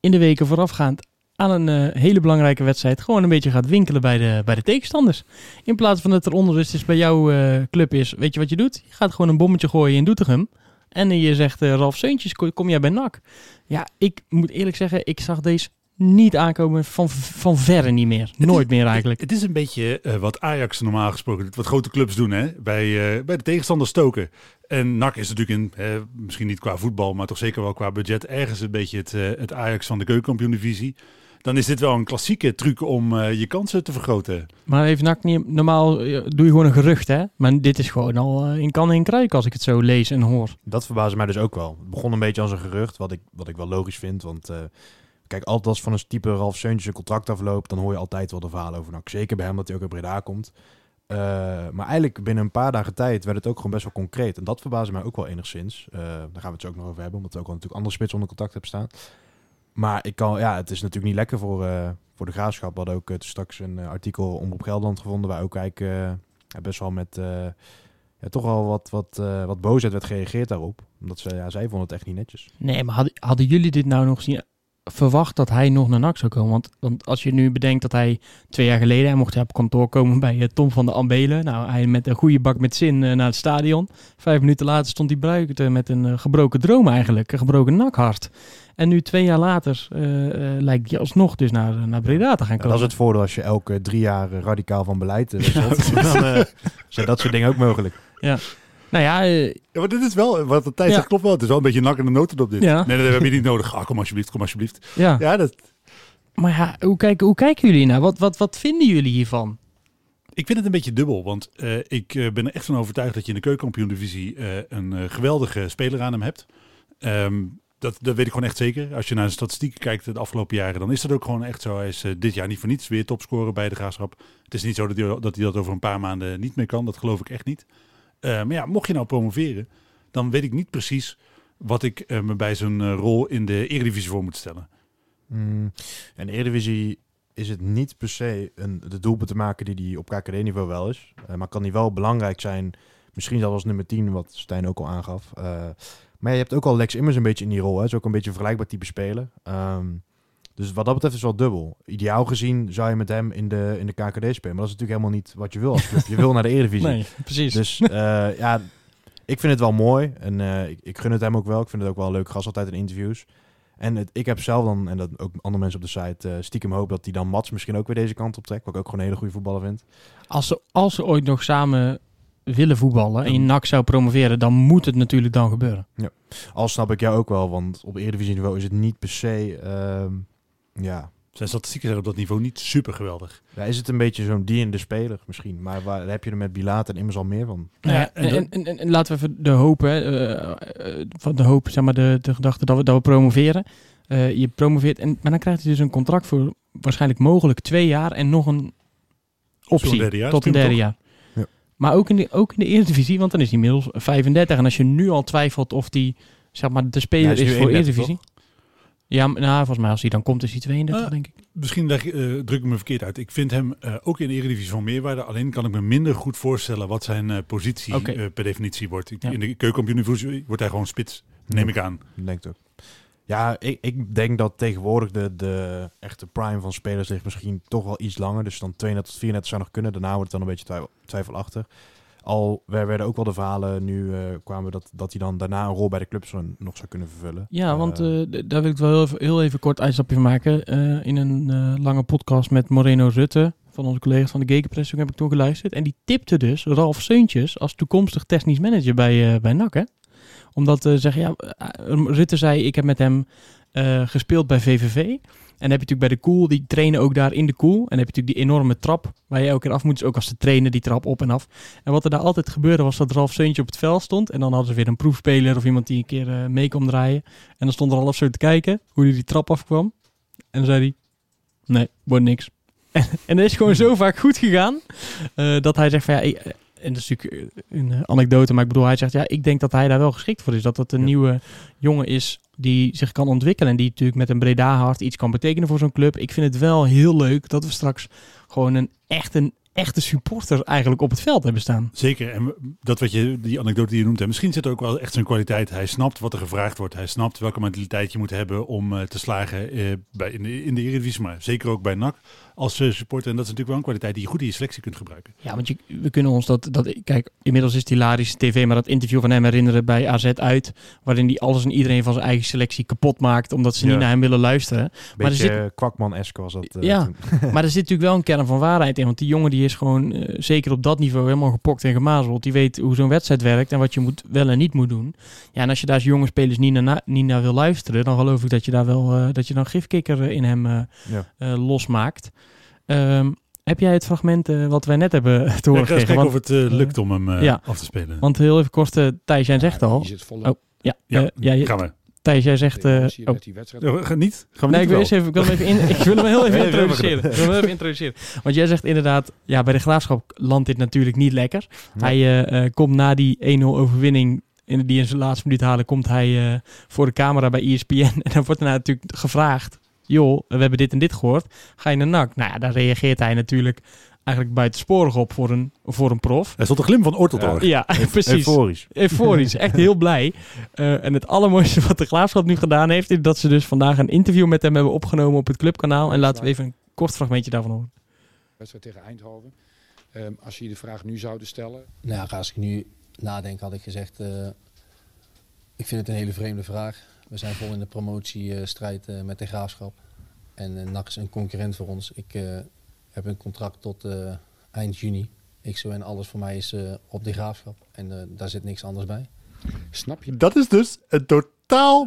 in de weken voorafgaand aan een uh, hele belangrijke wedstrijd gewoon een beetje gaat winkelen bij de, bij de tegenstanders. In plaats van dat er onrust is bij jouw uh, club is, weet je wat je doet? Je gaat gewoon een bommetje gooien in Doetinchem. En je zegt, uh, Ralf Seuntjes, kom jij bij NAC? Ja, ik moet eerlijk zeggen, ik zag deze niet aankomen van, van verre niet meer. Nooit is, meer eigenlijk. Het is een beetje uh, wat Ajax normaal gesproken doet. Wat grote clubs doen hè? Bij, uh, bij de tegenstander stoken. En NAC is natuurlijk in, misschien niet qua voetbal, maar toch zeker wel qua budget, ergens een beetje het, het Ajax van de keukenkampioen-divisie dan is dit wel een klassieke truc om uh, je kansen te vergroten. Maar even nak niet. Normaal doe je gewoon een gerucht, hè? Maar dit is gewoon al uh, in kan en kruik als ik het zo lees en hoor. Dat verbaasde mij dus ook wel. Het begon een beetje als een gerucht, wat ik, wat ik wel logisch vind. Want uh, kijk, altijd als van een type Ralf Seuntjes een contract afloopt, dan hoor je altijd wel de verhalen over NAC. Zeker bij hem dat hij ook uit Breda komt. Uh, maar eigenlijk binnen een paar dagen tijd werd het ook gewoon best wel concreet. En dat verbaasde mij ook wel enigszins. Uh, daar gaan we het zo ook nog over hebben, omdat we ook al natuurlijk andere spits onder contact hebben staan. Maar ik kan, ja, het is natuurlijk niet lekker voor, uh, voor de graafschap. We hadden ook uh, straks een uh, artikel om op Gelderland gevonden, waar ook eigenlijk best wel met ja, toch al wat, wat, wat boosheid werd gereageerd daarop. Omdat ze, ja, zij vonden het echt niet netjes. Nee, maar hadden, hadden jullie dit nou nog zien verwacht dat hij nog naar NAC zou komen. Want, want als je nu bedenkt dat hij twee jaar geleden... hij mocht hij op kantoor komen bij eh, Tom van de Ambelen. Nou, hij met een goede bak met zin eh, naar het stadion. Vijf minuten later stond hij buiten met een eh, gebroken droom eigenlijk. Een gebroken nakhart. En nu twee jaar later eh, eh, lijkt hij alsnog dus naar, naar Breda te gaan Ja, komen. dat is het voordeel als je elke drie jaar eh, radicaal van beleid eh, wisselt. dan eh, zijn dat soort dingen ook mogelijk. Nou ja, eh, Ja, maar dit is wel, wat de tijd Ja. zegt klopt wel. Het is wel een beetje nak in de noten op dit. Ja. Nee, nee, dat heb je niet nodig. Ah, kom alsjeblieft, kom alsjeblieft. ja. Ja, dat, Maar ja, hoe kijken, hoe kijken jullie naar? Wat, wat, wat vinden jullie hiervan? Ik vind het een beetje dubbel, want eh, ik eh, ben er echt van overtuigd dat je in de keukenkampioen-divisie eh, een eh, geweldige speler aan hem hebt. Ehm, dat, dat weet ik gewoon echt zeker. Als je naar de statistieken kijkt de afgelopen jaren, dan is dat ook gewoon echt zo. Hij is eh, dit jaar niet voor niets weer topscorer bij de Graafschap. Het is niet zo dat hij, dat over een paar maanden niet meer kan. Dat geloof ik echt niet. Eh, maar ja, mocht je nou promoveren, dan weet ik niet precies wat ik eh, me bij zijn rol in de Eredivisie voor moet stellen. En de Eredivisie is het niet per se een, de doelpunt te maken die die op KKD-niveau wel is. Maar kan die wel belangrijk zijn. Misschien zelfs nummer 10, wat Stijn ook al aangaf. Maar je hebt ook al Lex Immers een beetje in die rol. Hè. is ook een beetje een vergelijkbaar type speler. Ehm, dus wat dat betreft is het wel dubbel. Ideaal gezien zou je met hem in de, in de KKD spelen. Maar dat is natuurlijk helemaal niet wat je wil als club. Je wil naar de Eredivisie. [laughs] Nee, precies. Dus eh, ja, ik vind het wel mooi. En eh, ik, ik gun het hem ook wel. Ik vind het ook wel een leuk gast altijd in interviews. En het, ik heb zelf dan, en dat ook andere mensen op de site, eh, stiekem hoop dat hij dan Mats misschien ook weer deze kant op trekt. Wat ik ook gewoon een hele goede voetballer vind. als, ze, als ze ooit nog samen willen voetballen en je NAC zou promoveren, dan moet het natuurlijk dan gebeuren. Al snap ik jou ook wel, want op Eredivisie niveau is het niet per se... ehm, ja, Zijn statistieken zijn op dat niveau niet super geweldig. ja, is het een beetje zo'n dienende speler misschien. Maar waar heb je er met Bilaat en Immers al meer van? Nou ja, Ja, en en, dat- en, en, en laten we even de hoop, hè, eh, eh, van de hoop, zeg maar, de, de gedachte dat we, dat we promoveren. Eh, je promoveert, en, maar dan krijgt hij dus een contract voor waarschijnlijk mogelijk twee jaar en nog een optie Zo'n derde jaar, tot een derde jaar. Maar ook in, de, ook in de Eredivisie, want dan is hij inmiddels 35. En als je nu al twijfelt of die zeg maar, de speler is is, voor 31, Eredivisie. Ja, nou, volgens mij als hij dan komt is hij 32, Ah. denk ik. Misschien leg, eh, druk ik me verkeerd uit. Ik vind hem eh, ook in de Eredivisie van meerwaarde. Alleen kan ik me minder goed voorstellen wat zijn eh, positie eh, per definitie wordt. Ik- Ja. In de keukenkampioen wordt hij gewoon spits, neem ik aan. Denk ook. Ja, ik, ik denk dat tegenwoordig de, de echte prime van spelers ligt misschien toch wel iets langer. Dus dan 32 tot 34 zou nog kunnen. Daarna wordt het dan een beetje twijfel, twijfelachtig. Al er werden ook wel de verhalen nu eh, kwamen dat, dat hij dan daarna een rol bij de club nog zou kunnen vervullen. Ja, Eh, want eh, daar wil ik wel heel even, heel even kort uitstapje van maken. In een lange podcast met Moreno Rutte, van onze collega's van de Gekenpress, heb ik toen geluisterd. En die tipte dus Ralf Seuntjes als toekomstig technisch manager bij, bij NAC. Hè? Omdat eh zeggen, ja, eh, Rutte zei, ik heb met hem eh, gespeeld bij VVV. En dan heb je natuurlijk bij de Koel, die trainen ook daar in de Koel. En dan heb je natuurlijk die enorme trap waar je elke keer af moet. Dus ook als ze trainen, die trap op en af. En wat er daar altijd gebeurde was dat Ralf Seuntje op het veld stond. En dan hadden ze weer een proefspeler of iemand die een keer eh, mee kwam draaien. En dan stond Ralf zo te kijken hoe hij die trap afkwam. En dan zei hij, nee, wordt niks. [laughs] En, dat is gewoon zo vaak goed gegaan. eh, dat hij zegt van ja, eh, en dat is natuurlijk eh, een eh, anekdote, maar ik bedoel, hij zegt ja, ik denk dat hij daar wel geschikt voor is. Dat dat een Ja. nieuwe jongen is die zich kan ontwikkelen en die natuurlijk met een Breda hart iets kan betekenen voor zo'n club. Ik vind het wel heel leuk dat we straks gewoon een echt een echte supporter eigenlijk op het veld hebben staan. Zeker. En dat wat je, die anekdote die je noemt, hè, misschien zit er ook wel echt zijn kwaliteit. Hij snapt wat er gevraagd wordt. Hij snapt welke mentaliteit je moet hebben om eh, te slagen bij, in, de, in de Eredivisie, maar zeker ook bij NAC als eh, supporter. En dat is natuurlijk wel een kwaliteit die je goed in je selectie kunt gebruiken. Ja, want je, we kunnen ons dat, dat... Kijk, inmiddels is het hilarisch tv, maar dat interview van hem herinneren bij AZ uit. Waarin hij alles en iedereen van zijn eigen selectie kapot maakt. Omdat ze Ja. niet naar hem willen luisteren. Maar er Beetje zit- eh, kwakman-esque was dat. eh, Ja. [laughs] maar er zit natuurlijk wel een kern van waarheid in. Want die jongen die is gewoon, eh, zeker op dat niveau, helemaal gepokt en gemazeld. Die weet hoe zo'n wedstrijd werkt en wat je moet, wel en niet moet doen. Ja, en als je daar als jonge spelers niet naar, niet naar wil luisteren, dan geloof ik dat je daar wel, eh, dat je dan gifkikker in hem eh, Ja. eh, losmaakt. Ehm, heb jij het fragment eh, wat wij net hebben te Ja, horen ik ga eens gekregen? kijken Want, of het eh, lukt om hem eh, ja. af te spelen. want heel even kort, eh, Thijs, jij zegt al. Je zit volop. Oh, ja, ja, eh, ja, je- gaan we. Thijs, jij zegt... eh, je oh. Ja, ga niet? Gaan we Nee, ik niet wil, of eerst even, ik wil hem even, in, ik wil hem heel [laughs] even introduceren. Ik wil hem even introduceren. Want jij zegt inderdaad, ja, bij de Graafschap landt dit natuurlijk niet lekker. Nee. Hij eh, eh, komt na die 1-0 overwinning, in, die in zijn laatste minuut halen, komt hij eh, voor de camera bij ESPN. [laughs] En dan wordt er natuurlijk gevraagd, joh, we hebben dit en dit gehoord. Ga je naar NAC? Nou ja, daar reageert hij natuurlijk eigenlijk buitensporig op voor een, voor een prof. Hij stond de glim van oor tot Ja. [laughs] oor. Ja, precies. Euforisch. Euforisch, echt heel blij. Eh, en het allermooiste wat de Graafschap nu gedaan heeft, is dat ze dus vandaag een interview met hem hebben opgenomen op het clubkanaal. En laten we even een kort fragmentje daarvan horen. wedstrijd tegen Eindhoven. Ehm, als je je de vraag nu zouden stellen, Nou ja, als ik nu nadenk, had ik gezegd. eh, ik vind het een hele vreemde vraag. We zijn vol in de promotiestrijd eh, met de graafschap. En eh, NAC is een concurrent voor ons. Ik eh, heb een contract tot eind juni. Ik zo en alles voor mij is op de graafschap. En daar zit niks anders bij. snap je Dat is dus een totaal,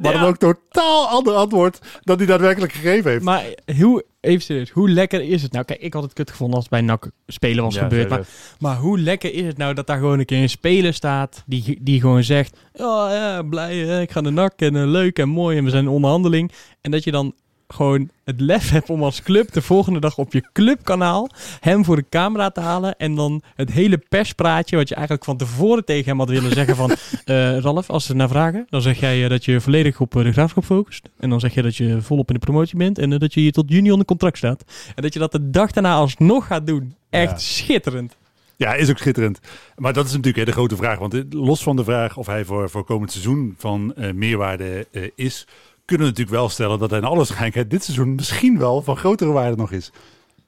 maar dan ook totaal ander antwoord dan hij daadwerkelijk gegeven heeft. Maar hoe, even serieus, hoe lekker is het nou? Kijk, ik had het kut gevonden als het bij NAC spelen was Ja, gebeurd. Maar, maar hoe lekker is het nou dat daar gewoon een keer een speler staat die, die gewoon zegt... Oh ja, blij, ik ga naar NAC en eh, leuk en mooi en we zijn in onderhandeling. En dat je dan gewoon het lef hebt om als club de volgende dag op je clubkanaal hem voor de camera te halen. En dan het hele perspraatje wat je eigenlijk van tevoren tegen hem had willen zeggen van... [laughs] eh, Ralf, als ze naar vragen, dan zeg jij eh, dat je volledig op eh, de graafschap focust. En dan zeg je dat je volop in de promotie bent en dat je hier tot juni onder contract staat. En dat je dat de dag daarna alsnog gaat doen. Echt Ja. schitterend. Ja, is ook schitterend. Maar dat is natuurlijk hè, de grote vraag. Want los van de vraag of hij voor, voor komend seizoen van meerwaarde is, kunnen we natuurlijk wel stellen dat hij in alle waarschijnlijkheid dit seizoen misschien wel van grotere waarde nog is.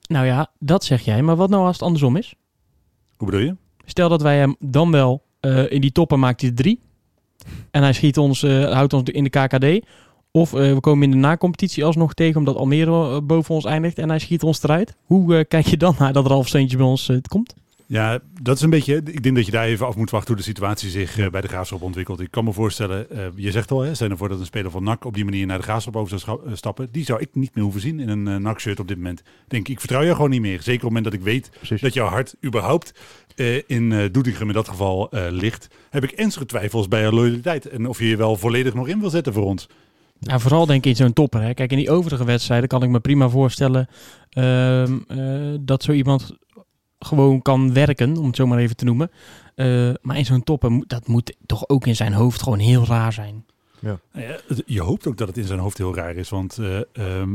Nou ja, dat zeg jij. Maar wat nou als het andersom is? Hoe bedoel je? Stel dat wij hem dan wel eh, in die toppen maakt hij er drie. En hij schiet ons, eh, houdt ons in de KKD. Of eh, we komen in de nacompetitie alsnog tegen omdat Almere boven ons eindigt en hij schiet ons eruit. Hoe kijk je dan naar dat Ralf Steentje bij ons komt? Ja, dat is een beetje. Ik denk dat je daar even af moet wachten hoe de situatie zich eh, bij de graafschap ontwikkelt. Ik kan me voorstellen, eh, je zegt al, hè, zijn ervoor dat een speler van NAC op die manier naar de graafschap over zou eh, stappen. Die zou ik niet meer hoeven zien in een eh, NAC-shirt op dit moment. Ik Denk ik, vertrouw je gewoon niet meer. Zeker op het moment dat ik weet Precies. dat jouw hart überhaupt eh, in eh Doetinchem in dat geval eh, ligt, heb ik ernstige twijfels bij jouw loyaliteit. En of je je wel volledig nog in wil zetten voor ons. Nou, vooral denk ik in zo'n topper. Hè. Kijk, in die overige wedstrijden kan ik me prima voorstellen ehm, eh, dat zo iemand gewoon kan werken, om het zo maar even te noemen. Eh, maar in zo'n topper, moet- dat moet toch ook in zijn hoofd gewoon heel raar zijn. Nou ja, het- je hoopt ook dat het in zijn hoofd heel raar is. Want eh, ehm,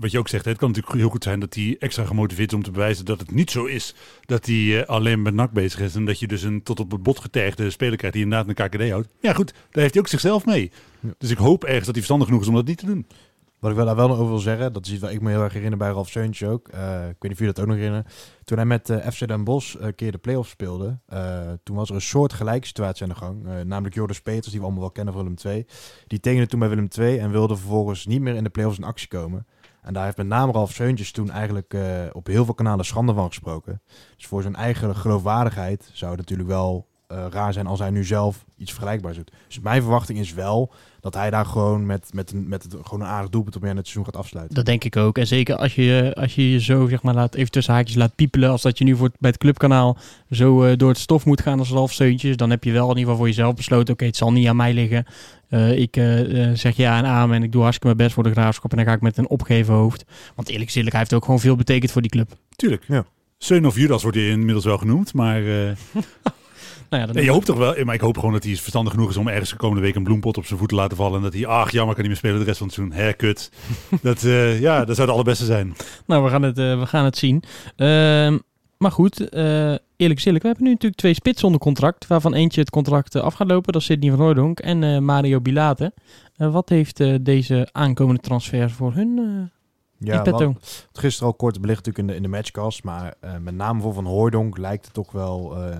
wat je ook zegt, het kan natuurlijk heel goed zijn dat hij extra gemotiveerd is om te bewijzen dat het niet zo is. Dat hij eh, alleen met NAC bezig is. En dat je dus een tot op het bot getergde speler krijgt die inderdaad een KKD houdt. Ja goed, daar heeft hij ook zichzelf mee. Ja. Dus ik hoop ergens dat hij verstandig genoeg is om dat niet te doen. Wat ik wel daar wel over wil zeggen, dat is iets waar ik me heel erg herinner bij Ralf Seuntje ook. Eh, ik weet niet of jullie dat ook nog herinneren. Toen hij met eh, FC Den Bosch een keer de play-offs speelde, eh, toen was er een soort gelijke situatie aan de gang. Eh, namelijk Joris Peters, die we allemaal wel kennen van Willem II. Die tekende toen bij Willem II en wilde vervolgens niet meer in de play-offs in actie komen. En daar heeft met name Ralf Seuntjes toen eigenlijk eh, op heel veel kanalen schande van gesproken. Dus voor zijn eigen geloofwaardigheid zou het natuurlijk wel eh, raar zijn als hij nu zelf iets vergelijkbaars doet. Dus mijn verwachting is wel dat hij daar gewoon met, met, een, met het, gewoon een aardig doelpunt op het seizoen gaat afsluiten. Dat denk ik ook. En zeker als je als je, je zo, zeg maar, laat, even tussen haakjes laat piepelen. Als dat je nu voor, het- bij het clubkanaal zo eh, door het stof moet gaan als Ralf Steuntjes. Dan heb je wel in ieder geval voor jezelf besloten. Oké, het zal niet aan mij liggen. Eh, ik zeg ja en amen en ik doe hartstikke mijn best voor de graafschap. En dan ga ik met een opgeven hoofd. Want eerlijk eerlijk, hij heeft ook gewoon veel betekend voor die club. Tuurlijk. Ja. Seun of Judas wordt hij inmiddels wel genoemd. Maar eh, [laughs] Nou ja, dan nee, je hoopt toch wel. Maar ik hoop gewoon dat hij verstandig genoeg is om ergens de komende week een bloempot op zijn voet te laten vallen. En dat hij, ach jammer, kan niet meer spelen de rest van het seizoen. Kut. [laughs] dat, eh, ja, dat zou het allerbeste zijn. Nou, we gaan het, eh, we gaan het zien. Ehm, maar goed, eh, eerlijk is eerlijk. We hebben nu natuurlijk twee spitsen onder contract. Waarvan eentje het contract af gaat lopen. Dat is Sidney van Hooydonk en eh, Mario Bilate. Eh, wat heeft eh, deze aankomende transfer voor hun eh Ja, wat- gisteren al kort belicht natuurlijk in de, in de matchcast. Maar eh, met name voor Van Hooijdonk lijkt het toch wel eh,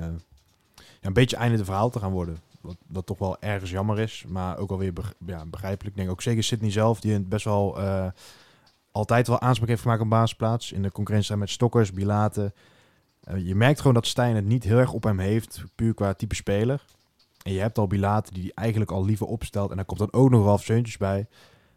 een beetje einde de verhaal te gaan worden. Wat, wat toch wel ergens jammer is. Maar ook alweer beg- ja, begrijpelijk. Ik denk ook zeker Sydney zelf. Die best wel eh, altijd wel aanspraak heeft gemaakt op basisplaats. In de concurrentie met Stokkers, Bilate. Eh, je merkt gewoon dat Stijn het niet heel erg op hem heeft. Puur qua type speler. En je hebt al Bilate die eigenlijk al liever opstelt. En daar komt dan ook nog Ralf Seuntjes bij.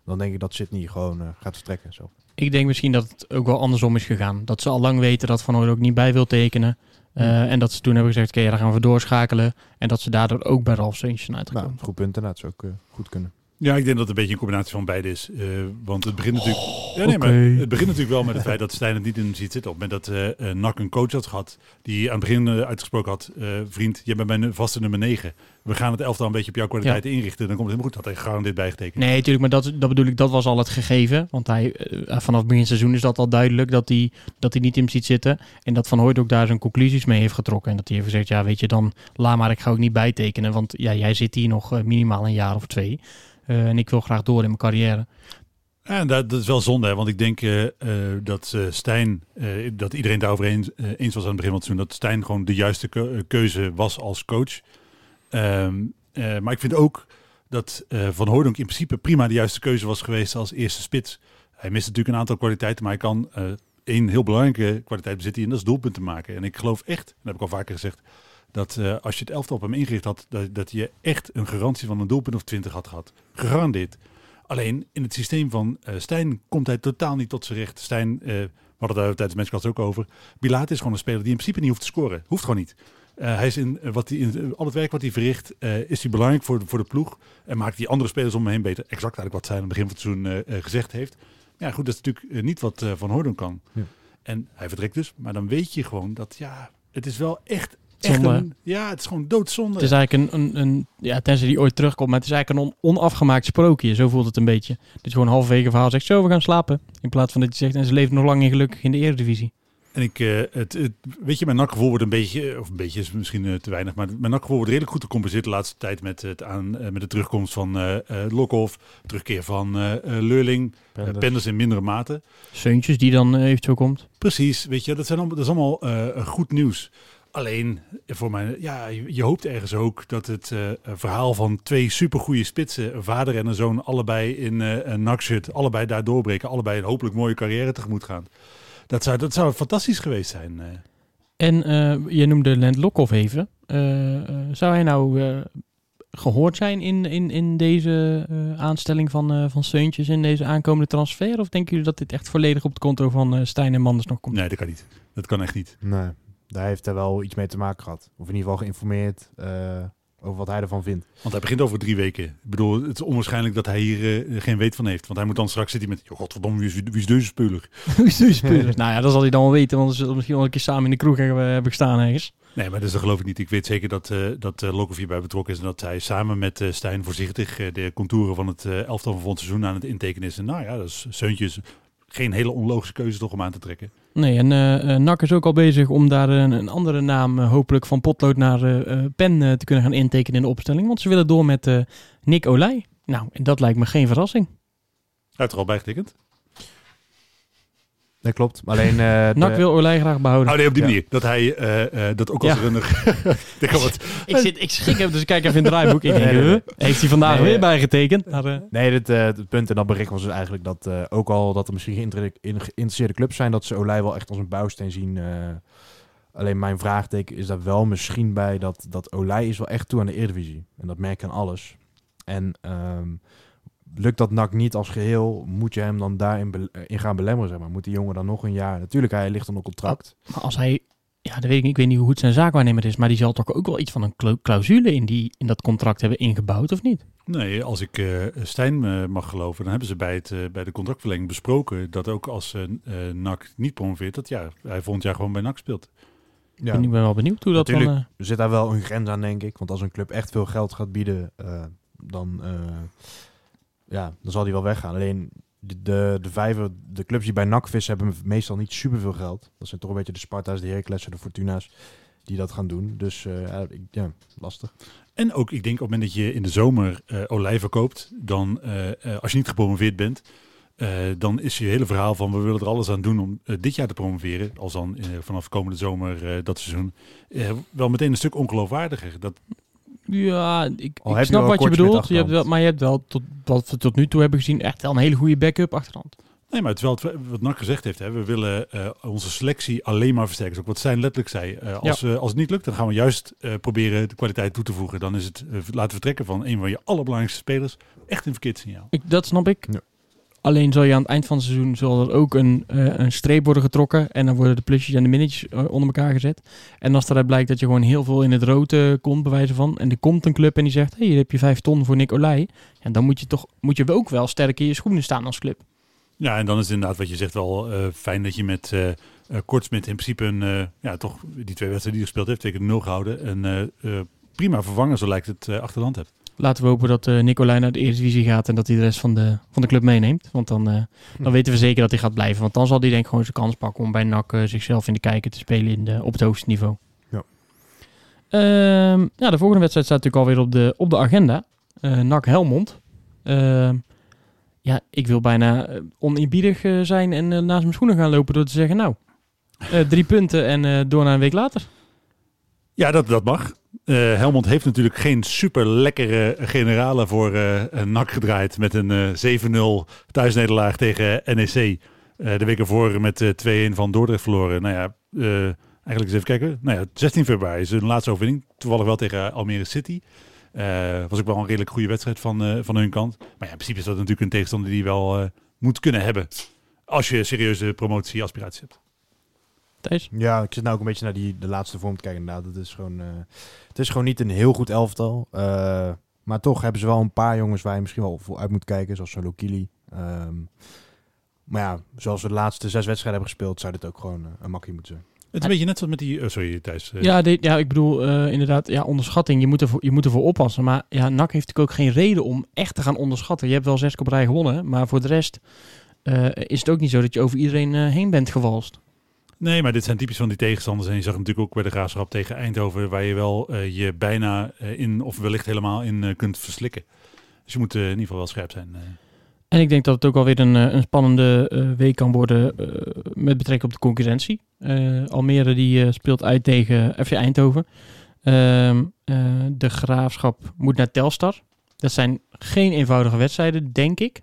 Dan denk ik dat Sydney gewoon eh, gaat vertrekken. Zo. Ik denk misschien dat het ook wel andersom is gegaan. Dat ze al lang weten dat Van Hooydonk niet bij wil tekenen. Eh, En dat ze toen hebben gezegd, oké, ja, dan gaan we doorschakelen. En dat ze daardoor ook bij Ralf Steuntjes zijn Nou, uitgekomen. goed punt inderdaad. zou ook eh, goed kunnen. Ja, ik denk dat het een beetje een combinatie van beide is. Eh, want het begint natuurlijk. ja, nee, maar het begint natuurlijk wel met het [laughs] feit dat Stijn het niet in hem ziet zitten. Op het moment dat eh, NAC een coach had gehad, die aan het begin uitgesproken had: Vriend, je bent mijn vaste nummer 9. We gaan het elftal een beetje op jouw kwaliteiten inrichten. Dan komt het helemaal goed. Dat hij gegarandeerd bijgetekend. Nee, natuurlijk, maar dat, dat bedoel ik, dat was al het gegeven. Want hij, vanaf begin seizoen is dat al duidelijk dat hij, dat hij niet in hem ziet zitten. En dat Van Hooyd ook daar zijn conclusies mee heeft getrokken. En dat hij heeft gezegd, ja weet je, dan laat maar, ik ga ook niet bijtekenen. Want ja, jij zit hier nog minimaal een jaar of twee. Eh, en ik wil graag door in mijn carrière. Ja, dat, dat is wel zonde, hè, want ik denk eh, eh, dat eh, Stijn, dat iedereen daarover eens, eens was aan het begin van het seizoen, dat Stijn gewoon de juiste keu- keuze was als coach. Ehm, eh, maar ik vind ook dat Van Hooydonk in principe prima de juiste keuze was geweest als eerste spits. Hij mist natuurlijk een aantal kwaliteiten, maar hij kan één heel belangrijke kwaliteit bezitten en dat is doelpunten maken. En ik geloof echt, dat heb ik al vaker gezegd, dat eh, als je het elftal op hem ingericht had, dat, dat je echt een garantie van een doelpunt of twintig had gehad. Gegarandeerd. Alleen in het systeem van eh, Stijn komt hij totaal niet tot zijn recht. Stijn, eh, we hadden daar tijdens de menskast ook over. Bilaat is gewoon een speler die in principe niet hoeft te scoren. Hoeft gewoon niet. Hij is in, wat hij, in al het werk wat hij verricht, is hij belangrijk voor, de- voor de ploeg. En maakt die andere spelers om hem heen beter. Exact eigenlijk wat zij aan het begin van het seizoen gezegd heeft. Ja, goed, dat is natuurlijk niet wat Van Hooydonk kan. Ja. En hij vertrekt dus. Maar dan weet je gewoon dat, ja, het is wel echt... echt een, ja, het is gewoon doodzonde. Het is eigenlijk een, een, een ja, tenzij die ooit terugkomt, maar het is eigenlijk een on- onafgemaakt sprookje. Zo voelt het een beetje. Dat je gewoon halverwege een verhaal zegt, zo, we gaan slapen. In plaats van dat je zegt, en ze leven nog lang en gelukkig in de eredivisie. En ik, eh, het, het, weet je, mijn nakgevoel wordt een beetje, of een beetje is misschien eh, te weinig, maar mijn nakgevoel wordt redelijk goed gecompenseerd de laatste tijd met, het aan, eh, met de terugkomst van eh eh, Lokhoff, terugkeer van eh eh, Leurling, eh, Penders. Penders in mindere mate. Seuntjes die dan eh, eventueel komt. Precies, weet je, dat, zijn allemaal, dat is allemaal eh, goed nieuws. Alleen, voor mij, ja, je, hoopt ergens ook dat het eh, verhaal van twee supergoeie spitsen, een vader en een zoon, allebei in eh een nakshirt, allebei daar doorbreken, allebei een hopelijk mooie carrière tegemoet gaan. Dat zou, dat zou fantastisch geweest zijn. eh. En eh, je noemde Lent Lokhoff even. Zou hij nou eh, gehoord zijn in, in, in deze eh, aanstelling van, eh van Seuntjes in deze aankomende transfer? Of denken jullie dat dit echt volledig op het konto van eh, Stijn en Manders nog komt? Nee, dat kan niet. Dat kan echt niet. Nee, daar heeft hij wel iets mee te maken gehad. Of in ieder geval geïnformeerd eh, over wat hij ervan vindt. Want hij begint over drie weken. Ik bedoel, het is onwaarschijnlijk dat hij hier eh, geen weet van heeft. Want hij moet dan straks zitten met, joh, godverdomme, wie is, wie is deze speler? [laughs] Hoe is deze speler? nou ja, dat zal hij dan wel weten, want we zullen misschien wel een keer samen in de kroeg hebben, hebben gestaan ergens. Nee, maar dus dat geloof ik niet. Ik weet zeker dat, eh dat uh, Lokhoff hierbij betrokken is. En dat hij samen met eh, Stijn voorzichtig eh, de contouren van het eh, elftal van volgend seizoen aan het intekenen is. En nou ja, dat is Seuntjes geen hele onlogische keuze toch om aan te trekken. Nee, en NAC is ook al bezig om daar een, een andere naam, eh, hopelijk van potlood naar pen, te kunnen gaan intekenen in de opstelling. Want ze willen door met Nick Olij. Nou, en dat lijkt me geen verrassing. Hij heeft er al bijgetekend. Dat klopt. Alleen... eh, [laughs] de- wil Olij graag behouden. Oh nee, op die Ja. manier. Dat hij eh, eh, dat ook als Ja. runner... [laughs] ik wat, Ik, zit, ik schrik hem, dus ik kijk even in het draaiboek. Ik denk, Nee, nee, nee. huh? heeft hij vandaag Nee, weer bijgetekend? Maar, eh, Nee, dit, eh, het punt in dat bericht was dus eigenlijk dat eh, ook al dat er misschien geïnteresseerde clubs zijn, dat ze Olij wel echt als een bouwsteen zien. eh. alleen mijn vraagteken is daar wel misschien bij dat, dat Olij is wel echt toe aan de Eredivisie. En dat merk je aan alles. En ehm, lukt dat NAC niet als geheel, moet je hem dan daarin be- eh, in gaan belemmeren, zeg maar. Moet die jongen dan nog een jaar... Natuurlijk, hij ligt onder contract. maar als hij, ja, dat weet ik niet. Ik weet niet hoe goed zijn zaakwaarnemer is, maar die zal toch ook wel iets van een clau- clausule in, die, in dat contract hebben ingebouwd, of niet? Nee, als ik eh, Stijn eh, mag geloven, dan hebben ze bij, het, bij de contractverlenging besproken dat ook als NAC niet promoveert, dat ja, hij volgend jaar gewoon bij NAC speelt. Ja. En ik ben wel benieuwd hoe dat dan... Natuurlijk. zit daar wel een grens aan, denk ik. Want als een club echt veel geld gaat bieden, eh, dan, eh, ja, dan zal die wel weggaan. Alleen de, de, de vijver, de clubs die bij NAC vissen, hebben meestal niet superveel geld. Dat zijn toch een beetje de Sparta's, de Heraclessen, de Fortuna's die dat gaan doen. Dus eh, ja, lastig. En ook, ik denk op het moment dat je in de zomer eh olijven koopt, dan eh, als je niet gepromoveerd bent, dan is je hele verhaal van we willen er alles aan doen om dit jaar te promoveren, als dan vanaf komende zomer dat seizoen, wel meteen een stuk ongeloofwaardiger. Dat, Ja, ik, ik snap wat je bedoelt. Je hebt wel, maar je hebt wel, tot, wat we tot nu toe hebben gezien, echt wel een hele goede backup achterhand. nee, maar het is wel wat NAC gezegd heeft, hè, we willen eh, onze selectie alleen maar versterken. Is ook wat Stijn letterlijk zei. Eh, als, eh, als het niet lukt, dan gaan we juist eh, proberen de kwaliteit toe te voegen. Dan is het laten vertrekken van een van je allerbelangrijkste spelers echt een verkeerd signaal. Ik, dat snap ik. Alleen zal je aan het eind van het seizoen zal er ook een, eh, een streep worden getrokken. En dan worden de plusjes en de minnetjes eh, onder elkaar gezet. En als daaruit blijkt dat je gewoon heel veel in het rood eh, komt, bij wijze van. En er komt een club en die zegt, hé, hey, hier heb je vijf ton voor Nicolai. Ja, dan moet je toch moet je ook wel sterk in je schoenen staan als club. Ja, en dan is het inderdaad wat je zegt wel fijn dat je met Kortsmit in principe een, ja, toch die twee wedstrijden die hij gespeeld heeft, twee keer nul gehouden. En eh, eh, prima vervanger, zo lijkt het, achter de hand hebt. Laten we hopen dat eh Nicolai naar de Eredivisie gaat en dat hij de rest van de, van de club meeneemt. Want dan, eh, dan weten we zeker dat hij gaat blijven. Want dan zal hij denk ik gewoon zijn kans pakken om bij NAC eh, zichzelf in de kijker te spelen in de, op het hoogste niveau. Ja. Ehm, ja, de volgende wedstrijd staat natuurlijk alweer op de, op de agenda. NAC Helmond. Ehm, ja, ik wil bijna oneerbiedig eh, zijn en naast mijn schoenen gaan lopen door te zeggen, nou, drie punten en door naar een week later. Ja, dat, dat mag. Eh, Helmond heeft natuurlijk geen super lekkere generale voor eh een NAC gedraaid met een eh 7-0 thuisnederlaag tegen NEC. Eh, de week ervoor met eh 2-1 van Dordrecht verloren. Nou ja, eh, eigenlijk eens even kijken. Nou ja, 16 februari is hun laatste overwinning. Toevallig wel tegen Almere City. Eh, was ook wel een redelijk goede wedstrijd van, eh, van hun kant. Maar ja, in principe is dat natuurlijk een tegenstander die je wel eh, moet kunnen hebben. Als je serieuze promotie-aspiraties hebt. Thijs? Ja, ik zit nou ook een beetje naar die, de laatste vorm te kijken. Inderdaad, het is gewoon, eh, het is gewoon niet een heel goed elftal. Eh, maar toch hebben ze wel een paar jongens waar je misschien wel voor uit moet kijken. Zoals Solo Kili. Ehm, maar ja, zoals we de laatste zes wedstrijden hebben gespeeld, zou dit ook gewoon eh, een makkie moeten zijn. Het is een beetje net zoals met die... eh, sorry, Thijs. Ja, ja, ik bedoel eh, inderdaad, ja, onderschatting. Je moet, ervoor, je moet ervoor oppassen. Maar ja, NAC heeft natuurlijk ook geen reden om echt te gaan onderschatten. Je hebt wel zes keer op rij gewonnen, maar voor de rest eh, is het ook niet zo dat je over iedereen heen bent gewalst. Nee, maar dit zijn typisch van die tegenstanders. En je zag het natuurlijk ook bij de Graafschap tegen Eindhoven... waar je wel eh, je bijna eh, in, of wellicht helemaal in eh, kunt verslikken. Dus je moet in ieder geval wel scherp zijn. En ik denk dat het ook alweer een, een spannende week kan worden met betrekking op de concurrentie. Almere die speelt uit tegen FC Eindhoven. Ehm, eh, de Graafschap moet naar Telstar. Dat zijn geen eenvoudige wedstrijden, denk ik.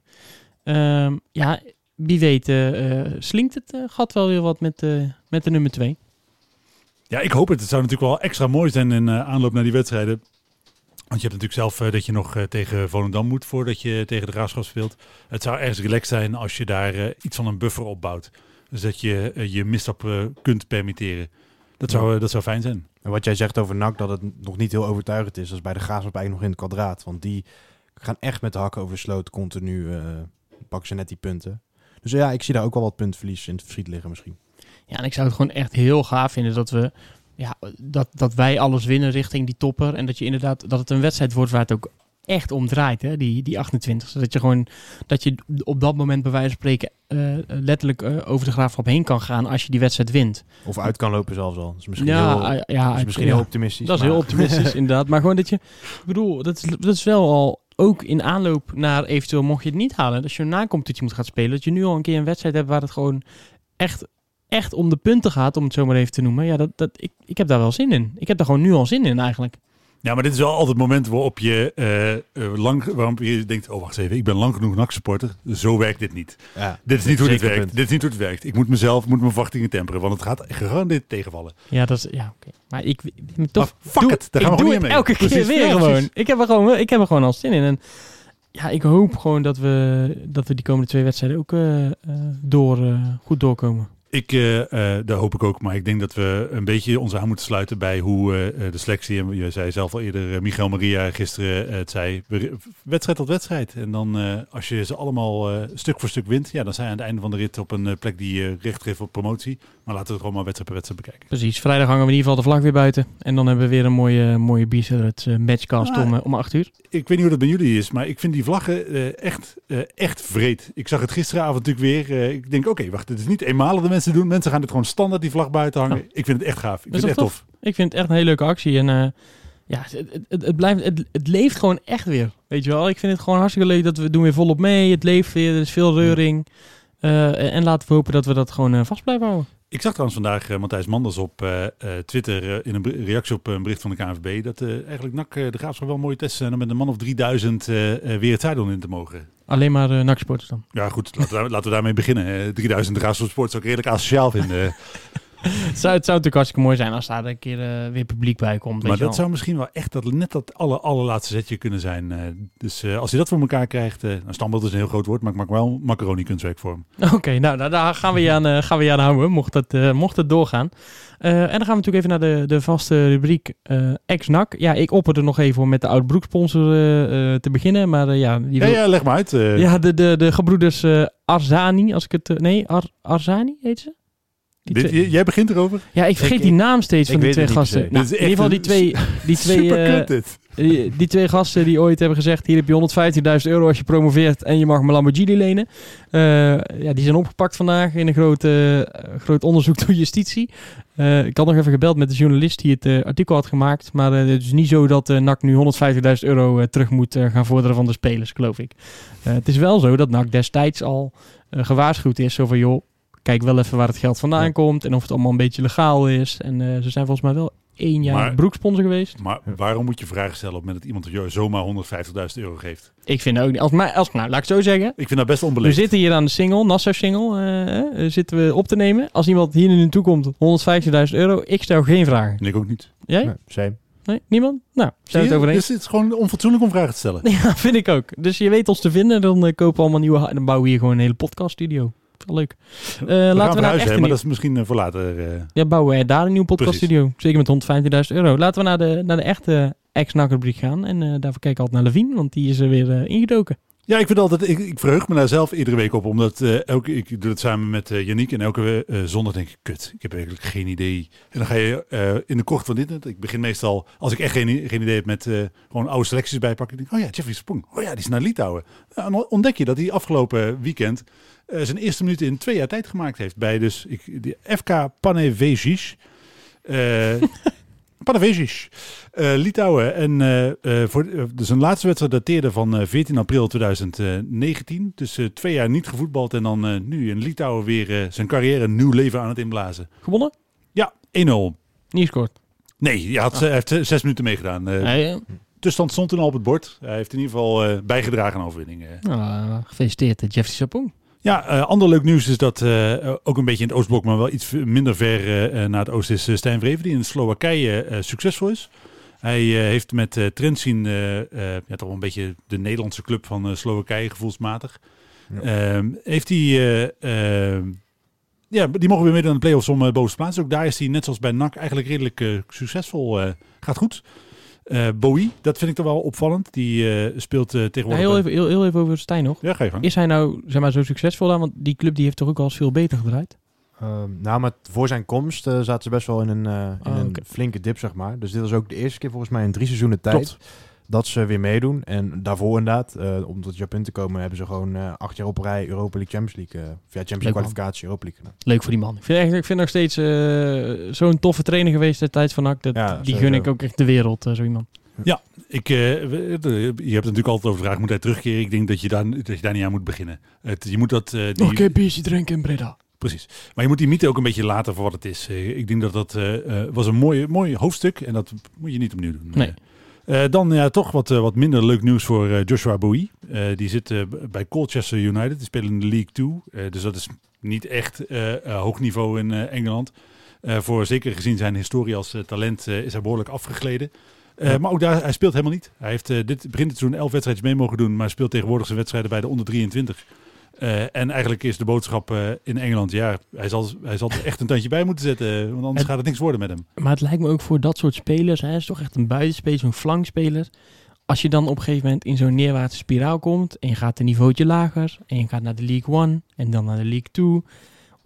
Ehm, ja, wie weet eh, eh, slinkt het eh, gat wel weer wat met, eh, met de nummer 2. Ja, ik hoop het. Het zou natuurlijk wel extra mooi zijn in aanloop naar die wedstrijden. Want je hebt natuurlijk zelf eh, dat je nog eh, tegen Volendam moet voordat je tegen de Graafschap speelt. Het zou ergens relaxed zijn als je daar eh, iets van een buffer opbouwt. Dus dat je je misstap kunt permitteren. Dat zou, dat zou fijn zijn. En wat jij zegt over NAC, dat het nog niet heel overtuigend is, dat is bij de Graafschap eigenlijk nog in het kwadraat. Want die gaan echt met de hakken over de sloot continu, eh pakken ze net die punten. Dus ja, ik zie daar ook wel wat puntverlies in het verschiet liggen misschien. Ja, en ik zou het gewoon echt heel gaaf vinden dat we ja, dat, dat wij alles winnen richting die topper. En dat je inderdaad dat het een wedstrijd wordt waar het ook echt om draait, hè? Die, die 28. Zodat je gewoon dat je op dat moment bij wijze van spreken eh, letterlijk eh, over de graafschap heen kan gaan als je die wedstrijd wint. Of uit kan lopen zelfs al. Dat is misschien Ja, heel, ah, ja, dat is misschien ja. heel optimistisch. Dat is maar- heel optimistisch [laughs] inderdaad. Maar gewoon dat je, ik bedoel, dat is, dat is wel al ook in aanloop naar eventueel mocht je het niet halen. Als je een na-competitie moet gaan spelen, dat je nu al een keer een wedstrijd hebt waar het gewoon echt, echt om de punten gaat, om het zo maar even te noemen. Ja, dat, dat, ik, ik heb daar wel zin in. Ik heb daar gewoon nu al zin in eigenlijk. Ja, maar dit is wel altijd het moment waarop je eh, eh, lang, waarop je denkt, oh wacht even, ik ben lang genoeg NAC-supporter. Zo werkt dit niet. Ja, Dit is niet hoe dit werkt. punt. Dit is niet hoe het werkt. Ik moet mezelf, moet mijn verwachtingen temperen, want het gaat gegarandeerd tegenvallen. Ja, dat is, ja, oké. Maar ik, ik toch, Maar fuck doe, it, daar gaan we doe gewoon het niet elke mee. keer Precies, weer ja, gewoon. Ik heb, er gewoon. ik heb er gewoon al zin in. En ja, ik hoop gewoon dat we, dat we die komende twee wedstrijden ook eh, eh, door, eh, goed doorkomen. Ik, eh, eh, dat hoop ik ook, maar ik denk dat we een beetje ons aan moeten sluiten bij hoe eh, de selectie, en je zei zelf al eerder, Michael Maria gisteren het zei, we- wedstrijd tot wedstrijd. En dan als je ze allemaal stuk voor stuk wint, ja, dan zijn je aan het einde van de rit op een plek die recht geeft op promotie. Maar laten we het gewoon maar wedstrijd per wedstrijd bekijken. Precies. Vrijdag hangen we in ieder geval de vlag weer buiten. En dan hebben we weer een mooie, mooie het matchcast Ah. om, om 8 uur. Ik weet niet hoe dat bij jullie is, maar ik vind die vlaggen echt, echt vreed. Ik zag het gisteravond natuurlijk weer. ik denk, oké, wacht, dit is niet eenmalig de mensen doen. Mensen gaan dit gewoon standaard die vlag buiten hangen. Ik vind het echt gaaf. Ik vind het echt tof. Ik vind het echt een hele leuke actie. En eh, ja, het, het, blijft, het, het leeft gewoon echt weer. Weet je wel? Ik vind het gewoon hartstikke leuk dat we doen weer volop mee. Het leeft weer, er is veel reuring. Eh, en, en laten we hopen dat we dat gewoon eh, vast blijven houden. Ik zag trouwens vandaag eh, Matthijs Manders op eh, eh, Twitter in een reactie op een bericht van de KNVB. Dat eigenlijk NAC de Graafschap wel mooie tests zijn om met een man of 3000 eh, eh, weer het zuiden in te mogen. Alleen maar uh, NAC-sporters dan. Ja goed, laten we, daar- laten we daarmee beginnen. Eh, 3000 de Graafschap Sport zou ik redelijk asociaal vinden. [laughs] het, zou, het zou natuurlijk hartstikke mooi zijn als daar een keer eh, weer publiek bij komt. Maar je dat wel. zou misschien wel echt dat, net dat aller, allerlaatste zetje kunnen zijn. eh. dus eh, als hij dat voor elkaar krijgt, eh nou, standbeeld is een heel groot woord, maar ik maak wel macaroni kunstwerk voor hem. [laughs] Oké, nou, nou, daar gaan we je aan, gaan we je aan houden, mocht het, mocht het doorgaan. En dan gaan we natuurlijk even naar de, de vaste rubriek ex-NAC. Ja, ik opperde nog even om met de oud broeksponsor te beginnen, maar ja... Die Ja, wil- ja, leg maar uit. Ja, de, de, de gebroeders Arzani, als ik het... nee, Ar Arzani heet ze? Dit- twee- jij begint erover? ja, ik vergeet Ik- die naam steeds van die twee gasten. Nou, in ieder geval die twee, die [laughs] twee, eh, die, die twee gasten die ooit hebben gezegd... hier heb je 115.000 euro als je promoveert... en je mag mijn Lamborghini lenen. Eh, ja, die zijn opgepakt vandaag in een groot, eh, groot onderzoek [laughs] door justitie. Eh, ik had nog even gebeld met de journalist die het artikel had gemaakt. Maar eh, het is niet zo dat eh, NAC nu 150.000 euro terug moet eh, gaan vorderen van de spelers, geloof ik. Eh, het is wel zo dat NAC destijds al gewaarschuwd is. Zo van, joh, kijk wel even waar het geld vandaan Ja. komt... en of het allemaal een beetje legaal is. En eh, ze zijn volgens mij wel één jaar Maar- broeksponsor geweest. Maar waarom moet je vragen stellen op het moment dat iemand jou zomaar 150.000 euro geeft? Ik vind ook niet. Als, nou, laat ik het zo zeggen. Ik vind dat best We onbeleefd. zitten hier aan de single, Nassau single, eh, eh, zitten we op te nemen. Als iemand hier nu naartoe komt, 150.000 euro, ik stel geen vragen. Nee, ik ook niet. Jij? Nee, same. Nee? Niemand? Nou, zijn we het over eens? Dus het is gewoon onfatsoenlijk om vragen te stellen. [laughs] Ja, vind ik ook. Dus je weet ons te vinden, dan kopen we allemaal nieuwe... ha- Dan bouwen we hier gewoon een hele podcaststudio. Wel leuk. Eh, we laten gaan we echt een maar nieuw- dat is misschien eh, voor later. eh. Ja, bouwen we daar een nieuwe podcaststudio. Zeker met 115.000 euro. Laten we naar de, naar de echte ex-NAC-rubriek gaan. En daarvoor kijk ik altijd naar Levine, want die is er weer ingedoken. Ja, ik vind altijd, ik, ik verheug me daar zelf iedere week op, omdat eh, elke, ik doe het samen met eh Yannick en elke eh, zondag denk ik, kut, ik heb eigenlijk geen idee. En dan ga je in de kocht van dit, ik begin meestal, als ik echt geen, geen idee heb, met gewoon oude selecties bijpakken. Ik denk, oh ja, Jeffrey Sprong, oh ja, die is naar Litouwen. Nou, dan ontdek je dat hij afgelopen weekend zijn eerste minuten in twee jaar tijd gemaakt heeft bij dus ik, die FK Panevėžys. Eh [laughs] Panevėžys, eh, Litouwen. En eh, eh, voor, eh, dus laatste wedstrijd dateerde van eh, 14 april 2019. Dus twee jaar niet gevoetbald en dan nu in Litouwen weer zijn carrière een nieuw leven aan het inblazen. Gewonnen? Ja, 1-0. Niet gescoord. Nee, hij, had, hij heeft zes minuten meegedaan. Nee, Tussenstand stond toen al op het bord. Hij heeft in ieder geval bijgedragen aan overwinning. nou, gefeliciteerd, Jeffrey Sapong. Ja, eh, ander leuk nieuws is dat eh, ook een beetje in het Oostblok, maar wel iets minder ver eh, eh, naar het oosten is eh, Stijn Vreven, die in Slowakije eh, succesvol is. Hij eh, heeft met uh, Trentin, eh, eh, ja, toch een beetje de Nederlandse club van eh, Slowakije, gevoelsmatig. Ja. Ehm, heeft hij, eh, ehm, ja, die mogen weer meedoen aan de play-offs om uh, bovenste plaats. Ook daar is hij, net zoals bij NAC, eigenlijk redelijk eh, succesvol. eh, gaat goed. Eh, Bowie, dat vind ik toch wel opvallend. Die eh, speelt eh, Ja, tegenwoordig... heel, even, heel, heel even over Stijn nog. Ja, ga je gang. Is hij nou zeg maar, zo succesvol dan? Want die club die heeft toch ook al eens veel beter gedraaid? Ehm, nou, maar voor zijn komst zaten ze best wel in een, eh, in Oh, een flinke dip, zeg maar. Dus dit was ook de eerste keer volgens mij in drie seizoenen tijd Klopt. Dat ze weer meedoen. En daarvoor inderdaad, eh, om tot Japan te komen, hebben ze gewoon eh, acht jaar op rij Europa League Champions League, eh, ja, Champions Leuk, League man. kwalificatie Europa League. Leuk voor die man. Ik vind, echt, ik vind nog steeds eh, zo'n toffe trainer geweest destijds van NAC. Dat, Ja, die gun ik ook echt de wereld, zo iemand. Ik, eh, we- de- je hebt het natuurlijk altijd over de vraag, moet hij terugkeren? Ik denk dat je daar, dat je daar niet aan moet beginnen. Het, je moet dat... eh, die, Nog een keer biertje drinken in Breda. Precies. Maar je moet die mythe ook een beetje laten voor wat het is. Ik denk dat dat was een mooi, mooi hoofdstuk en dat moet je niet opnieuw doen. Nee. Eh, dan ja, toch wat, eh, wat minder leuk nieuws voor eh, Joshua Bowie. Die zit bij Colchester United. Die spelen in de League 2. Eh, dus dat is niet echt hoog niveau in Engeland. Voor zeker gezien zijn historie als talent is hij behoorlijk afgegleden. Ja. Maar ook daar, hij speelt helemaal niet. Hij heeft dit begin dit seizoen elf wedstrijdjes mee mogen doen, maar speelt tegenwoordig zijn wedstrijden bij de onder 23. Eh, en eigenlijk is de boodschap eh, in Engeland, ja, hij zal, hij zal er echt een tandje bij moeten zetten, eh, want anders gaat het niks worden met hem. Maar het lijkt me ook voor dat soort spelers, hij is toch echt een buitenspeler, zo'n flankspeler. Als je dan op een gegeven moment in zo'n neerwaartse spiraal komt en je gaat een niveautje lager en je gaat naar de League One en dan naar de League Two.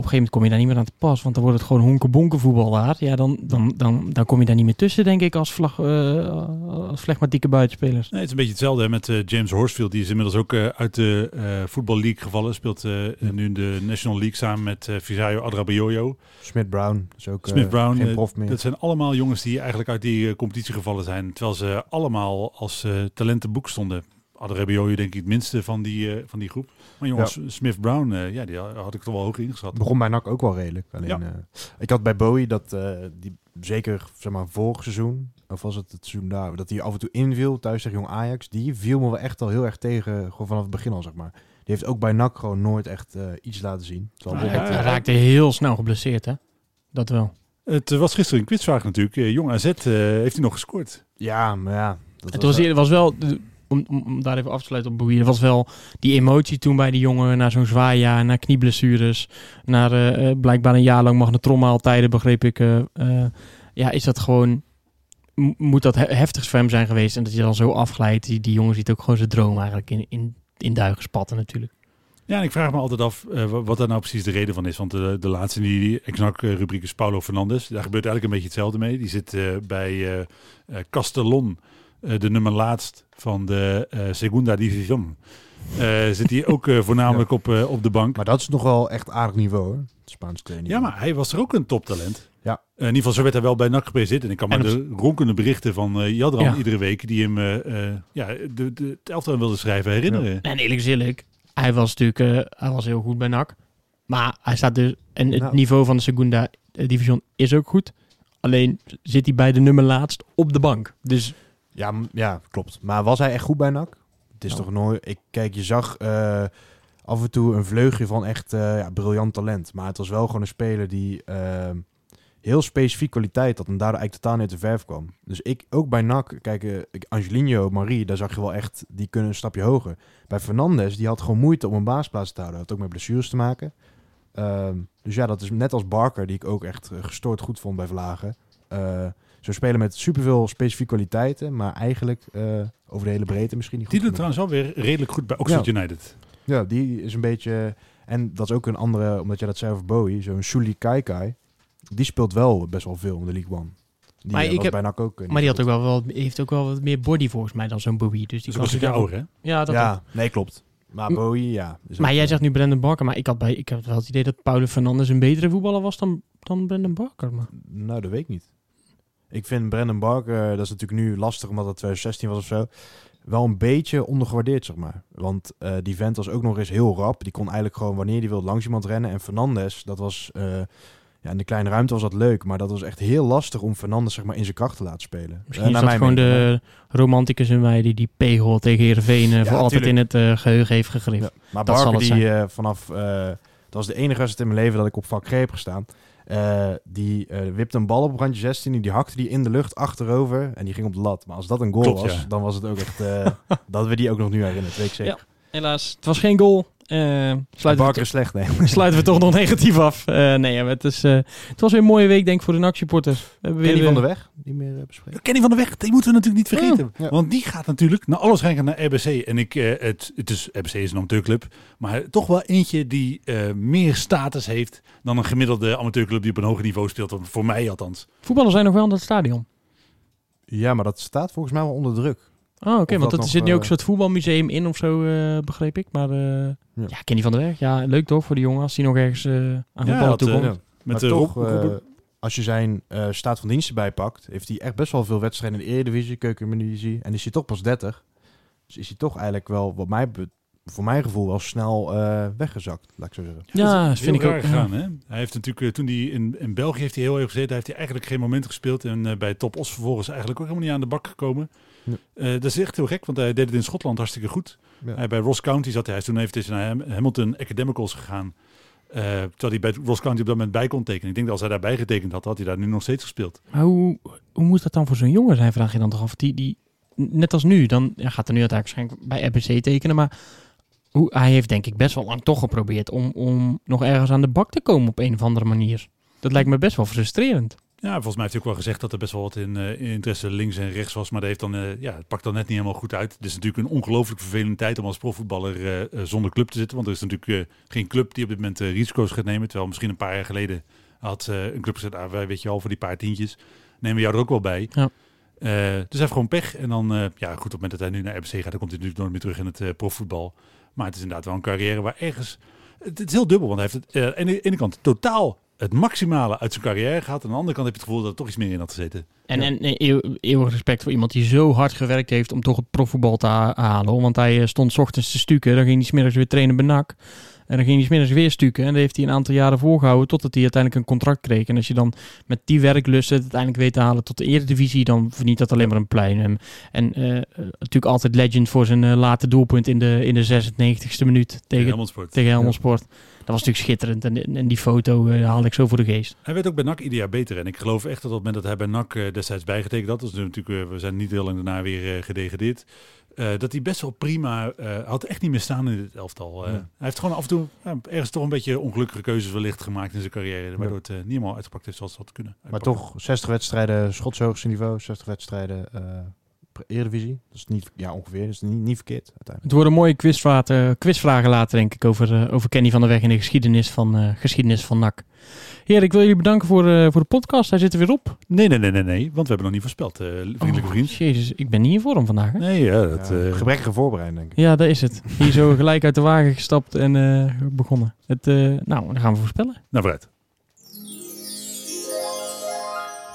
Op een gegeven moment kom je daar niet meer aan te pas, want dan wordt het gewoon honken-bonken voetbal daar. Ja, dan, dan, dan, dan kom je daar niet meer tussen, denk ik, als, vlag, eh, als flegmatieke buitenspelers. Nee, het is een beetje hetzelfde hè, met eh, James Horsfield. Die is inmiddels ook eh, uit de eh Football League gevallen. Speelt eh, nu in de National League samen met uh, Visayo Adrabayoyo. Smith Brown is ook Smith Brown, geen prof meer. Dat zijn allemaal jongens die eigenlijk uit die competitie gevallen zijn. Terwijl ze allemaal als eh talentenboek stonden. Adrabayoyo denk ik het minste van die, eh, van die groep. Maar jongens, Smith Brown, eh, ja, die had ik toch wel hoog ingeschat. begon bij NAC ook wel redelijk. Alleen, Ja. eh, ik had bij Bowie dat eh, die zeker zeg maar vorig seizoen, of was het het seizoen daar, dat hij af en toe inviel thuis tegen Jong Ajax. Die viel me wel echt al heel erg tegen, gewoon vanaf het begin al zeg maar. Die heeft ook bij NAC gewoon nooit echt eh, iets laten zien. Terwijl Ah, Hij raakte heel snel geblesseerd, hè? Dat wel. Het was gisteren een quizvraag natuurlijk. Jong AZ eh, heeft hij nog gescoord. Ja, maar ja. Dat Het was, was wel, de- om, daar even af te sluiten op Boeien, er was wel die emotie toen bij die jongen naar zo'n zwaaijaar, naar knieblessures, naar eh, eh, blijkbaar een jaar lang magnetronmaaltijden, begreep ik. eh, ja, is dat gewoon, moet dat he- heftig voor hem zijn geweest en dat je dan zo afglijdt. Die, die jongen ziet ook gewoon zijn droom eigenlijk in, in, in duigen spatten natuurlijk. Ja, en ik vraag me altijd af wa- wat daar nou precies de reden van is. Want de, de laatste in die Exnac-rubriek is Paulo Fernandes. Daar gebeurt eigenlijk een beetje hetzelfde mee. Die zit bij eh, Castellon, de nummer laatst van de eh, Segunda División. Eh, zit hij ook eh, [laughs] voornamelijk op, eh, op de bank. Maar dat is nog wel echt aardig niveau hoor. Het. Ja, maar hij was er ook een toptalent. Ja. Eh, in ieder geval, zo werd hij wel bij NAC gepresenteerd. En ik kan op- de ronkende berichten van eh Jadran Ja. iedere week... die hem eh, eh, ja, de, de, het elftal wilde schrijven, herinneren. En eerlijk is eerlijk, hij was natuurlijk eh, hij was heel goed bij NAC. Maar hij staat dus, en het Nou. niveau van de Segunda eh, Division is ook goed. Alleen zit hij bij de nummer laatst op de bank. Dus Ja, ja, klopt. Maar was hij echt goed bij NAC? Het is Nou. toch nooit... Ik, kijk, je zag eh, af en toe een vleugje van echt eh, ja, briljant talent. Maar het was wel gewoon een speler die eh, heel specifiek kwaliteit had. En daardoor eigenlijk totaal niet de verf kwam. Dus ik, ook bij NAC, kijk, Angelino, Marie, daar zag je wel echt... Die kunnen een stapje hoger. Bij Fernandes, die had gewoon moeite om een baasplaats te houden. Had ook met blessures te maken. Ehm, dus ja, dat is net als Barker, die ik ook echt gestoord goed vond bij Vlagen. Zo'n speler met superveel specifieke kwaliteiten, maar eigenlijk eh, over de hele breedte misschien niet goed. Die doet genoeg. trouwens wel weer redelijk goed bij Oxford United. Ja, die is een beetje... En dat is ook een andere, omdat jij dat zei over Bowie, zo'n Sully Kaikai. Die speelt wel best wel veel in de League One. Die Maar eh, ik heb- bij NAC ook. eh, Maar die had ook wel wat, heeft ook wel wat meer body volgens mij dan zo'n Bowie. Dus die Dus was een ouder, hè? Ja, dat ook. Ja, nee, klopt. Maar Bowie, ja. Maar jij zegt nu Brandon Barker. Maar ik had, bij, ik had wel het idee dat Paulo Fernandes een betere voetballer was dan, dan Brandon Barker. Maar. Nou, dat weet ik niet. Ik vind Brandon Barker, dat is natuurlijk nu lastig omdat het 2016 was of zo, wel een beetje ondergewaardeerd, zeg maar. Want eh, die vent was ook nog eens heel rap. Die kon eigenlijk gewoon wanneer hij wilde langs iemand rennen. En Fernandes, dat was... eh, ja, in de kleine ruimte was dat leuk, maar dat was echt heel lastig om Fernandes zeg maar, in zijn kracht te laten spelen. Misschien Eh, is dat gewoon mening. de romanticus in mij die die P-hol tegen Heerenveen eh, voor altijd in het eh, geheugen heeft gegrift. Ja, maar Dat zal Barker het die zijn. eh, vanaf... eh, dat was de enige wedstrijd in mijn leven dat ik op vak G heb gestaan. Eh, die eh, wipte een bal op randje 16 die hakte die in de lucht achterover en die ging op de lat. Maar als dat een goal Klopt, was, ja. dan was het ook echt... eh, [laughs] dat we die ook nog nu herinneren, weet ik zeker. Ja. Helaas, het was geen goal. Eh sluiten, Barker we is slecht, nee. [laughs] sluiten we toch nog negatief af. Eh, nee, ja, het, is, eh, het was weer een mooie week denk ik voor de NAC-supporters. We hebben weer, Kenny van der Weg, niet meer bespreken. Kenny van der Weg, die moeten we natuurlijk niet vergeten. Ja. Want die gaat natuurlijk naar alles rijden naar RBC. En ik, eh, het, het is, RBC is een amateurclub. Maar toch wel eentje die eh, meer status heeft dan een gemiddelde amateurclub die op een hoger niveau speelt. Voor mij althans. Voetballers zijn nog wel in dat stadion. Ja, maar dat staat volgens mij wel onder druk. Oh, oké, want dat er zit nu ook eh, een soort voetbalmuseum in of zo, eh, begreep ik. Maar eh, ja. Ja. Kenny van der Weg, ja, leuk toch voor die jongen als hij nog ergens eh, aan Ja, voetballen had, toekomt. eh, Ja. Met maar de toch, als je zijn eh, staat van dienst erbij pakt, heeft hij echt best wel veel wedstrijden in de Eredivisie, Keukendivisie. En is hij toch pas 30. Dus is hij toch eigenlijk wel, wat mij, voor mijn gevoel, wel snel eh, weggezakt, laat ik zo zeggen. Ja, dat vind ik ook. ja. gegaan, hè? Hij heeft natuurlijk, toen hij in, in België heeft hij heel erg gezeten, daar heeft hij eigenlijk geen moment gespeeld. En bij Top Os vervolgens eigenlijk ook helemaal niet aan de bak gekomen. Ja. Eh, dat is echt heel gek, want hij deed het in Schotland hartstikke goed. Ja. Hij bij Ross County zat hij, hij is toen even naar Ham- Hamilton Academicals gegaan. Eh, terwijl hij bij Ross County op dat moment bij kon tekenen. Ik denk dat als hij daarbij getekend had, had hij daar nu nog steeds gespeeld. Maar hoe, hoe moet dat dan voor zo'n jongen zijn, vraag je dan toch af. Die, die, net als nu, dan ja, gaat er nu uiteindelijk waarschijnlijk bij RBC tekenen. Maar hoe, hij heeft denk ik best wel lang toch geprobeerd om, om nog ergens aan de bak te komen op een of andere manier. Dat lijkt me best wel frustrerend. Ja, volgens mij heeft hij ook wel gezegd dat er best wel wat in, eh, in interesse links en rechts was. Maar dat heeft dan, eh, ja, het pakt dan net niet helemaal goed uit. Het is natuurlijk een ongelooflijk vervelende tijd om als profvoetballer eh, zonder club te zitten. Want er is natuurlijk geen club die op dit moment risico's gaat nemen. Terwijl misschien een paar jaar geleden had een club gezegd, ah, wij weet je al, voor die paar tientjes nemen we jou er ook wel bij. Ja. Dus hij heeft gewoon pech. En dan, ja goed, op het moment dat hij nu naar RBC gaat, dan komt hij natuurlijk nooit meer terug in het profvoetbal. Maar het is inderdaad wel een carrière waar ergens... Het, het is heel dubbel, want hij heeft het aan de ene kant totaal het maximale uit zijn carrière gehad. En aan de andere kant heb je het gevoel dat er toch iets meer in had gezeten. En, en eh, eeuw- eeuwig respect voor iemand die zo hard gewerkt heeft om toch het profvoetbal te ha- halen. Want hij eh, stond 's ochtends te stukken, dan ging hij 's middags weer trainen bij NAC. En dan ging hij 's middags weer stukken. En dat heeft hij een aantal jaren volgehouden totdat hij uiteindelijk een contract kreeg. En als je dan met die werklussen het uiteindelijk weet te halen tot de Eredivisie, dan verdient dat alleen maar een plein. En, en eh, natuurlijk altijd legend voor zijn eh, late doelpunt in de, in de 96e minuut tegen, Helmond Sport. tegen Helmond Sport. dat was natuurlijk schitterend. En, en die foto eh, haalde ik zo voor de geest. Hij werd ook bij NAC ieder jaar beter. En ik geloof echt dat op het moment dat hij bij NAC destijds bijgetekend had, dat is natuurlijk, we zijn niet heel lang daarna weer gedegradeerd, eh, dat hij best wel prima, eh, had echt niet meer staan in dit elftal. Eh, Ja. Hij heeft gewoon af en toe ja, ergens toch een beetje ongelukkige keuzes wellicht gemaakt in zijn carrière, waardoor het niet helemaal uitgepakt heeft zoals het had kunnen. Maar toch 60 wedstrijden Schotse hoogste niveau, 60 wedstrijden eh Eredivisie. Dat is niet, ja ongeveer, dat is niet, niet verkeerd uiteindelijk. Het worden mooie quizvragen, quizvragen later, denk ik, over, over Kenny van der Weg en de geschiedenis van, eh, geschiedenis van NAC. Heer, ik wil jullie bedanken voor, eh, voor de podcast. Hij zit er weer op. Nee, nee, nee, nee, nee, want we hebben nog niet voorspeld, eh, vriendelijke Oh, vriend. Jezus, ik ben niet in vorm vandaag. Hè? Nee, ja, dat, Ja, eh, gebrekkige voorbereiding denk ik. Ja, dat is het. Hier zo gelijk uit de wagen gestapt en eh, begonnen. Het, eh, nou, dan gaan we voorspellen. nou vooruit.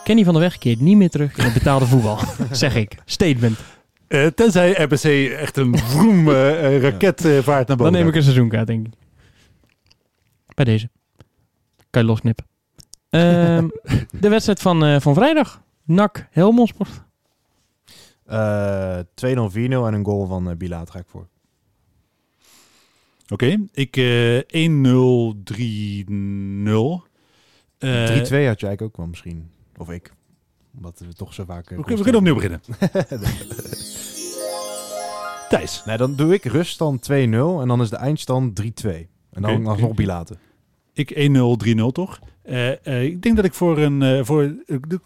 Kenny van der Weg keert niet meer terug in het betaalde voetbal. [laughs] zeg ik. Statement. Eh, tenzij RBC echt een vroem raket vaart naar boven. Dan neem ik een seizoenkaart, denk ik. Bij deze. Kan je losknippen. Ehm, [laughs] de wedstrijd van, eh, van vrijdag. NAC Helmond Sport. Eh 2-0, 4-0 en een goal van uh, Bilaat ga ik voor. Oké, ik eh 1-0, 3-0. Eh, 3-2 had jij eigenlijk ook wel misschien. Of ik. Omdat we toch zo vaak... we, kunnen, we kunnen opnieuw beginnen. [laughs] Thijs. Nee, dan doe ik ruststand 2-0 en dan is de eindstand 3-2. En dan Oké, alsnog. Bilaten. Ik 1-0, 3-0 toch? Eh, eh, ik denk dat ik voor een eh, voor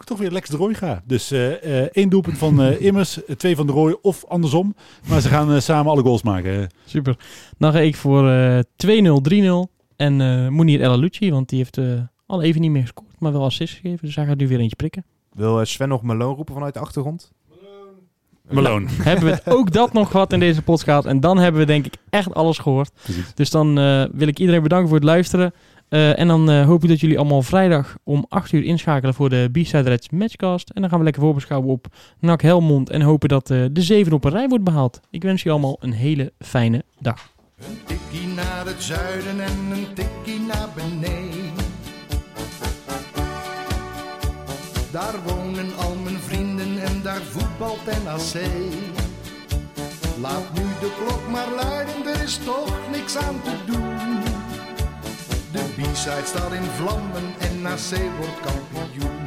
toch weer Lex de Roy ga. Dus eh, eh, één doelpunt van eh, [laughs] Immers, twee van de Roy of andersom. Maar ze gaan samen alle goals maken. Super. Dan ga ik voor eh 2-0, 3-0. En eh Mounir El Alouchi, want die heeft eh, al even niet meer gescoord, maar wel assist gegeven. Dus hij gaat nu weer eentje prikken. Wil Sven nog Malone roepen vanuit de achtergrond? Malone. hebben we het ook [laughs] dat nog gehad in deze podcast. En dan hebben we denk ik echt alles gehoord. Precies. Dus dan eh, wil ik iedereen bedanken voor het luisteren. Eh, en dan eh, hoop ik dat jullie allemaal vrijdag om 8 uur inschakelen voor de B-Side Reds Matchcast. En dan gaan we lekker voorbeschouwen op NAC Helmond. En hopen dat eh, de zeven op een rij wordt behaald. Ik wens jullie allemaal een hele fijne dag. Een tikkie naar het zuiden en een tikkie naar beneden. Daar wonen al mijn vrienden en daar voetbalt NAC. Laat nu de klok maar luiden, er is toch niks aan te doen. De B-side staat in vlammen en NAC wordt kampioen.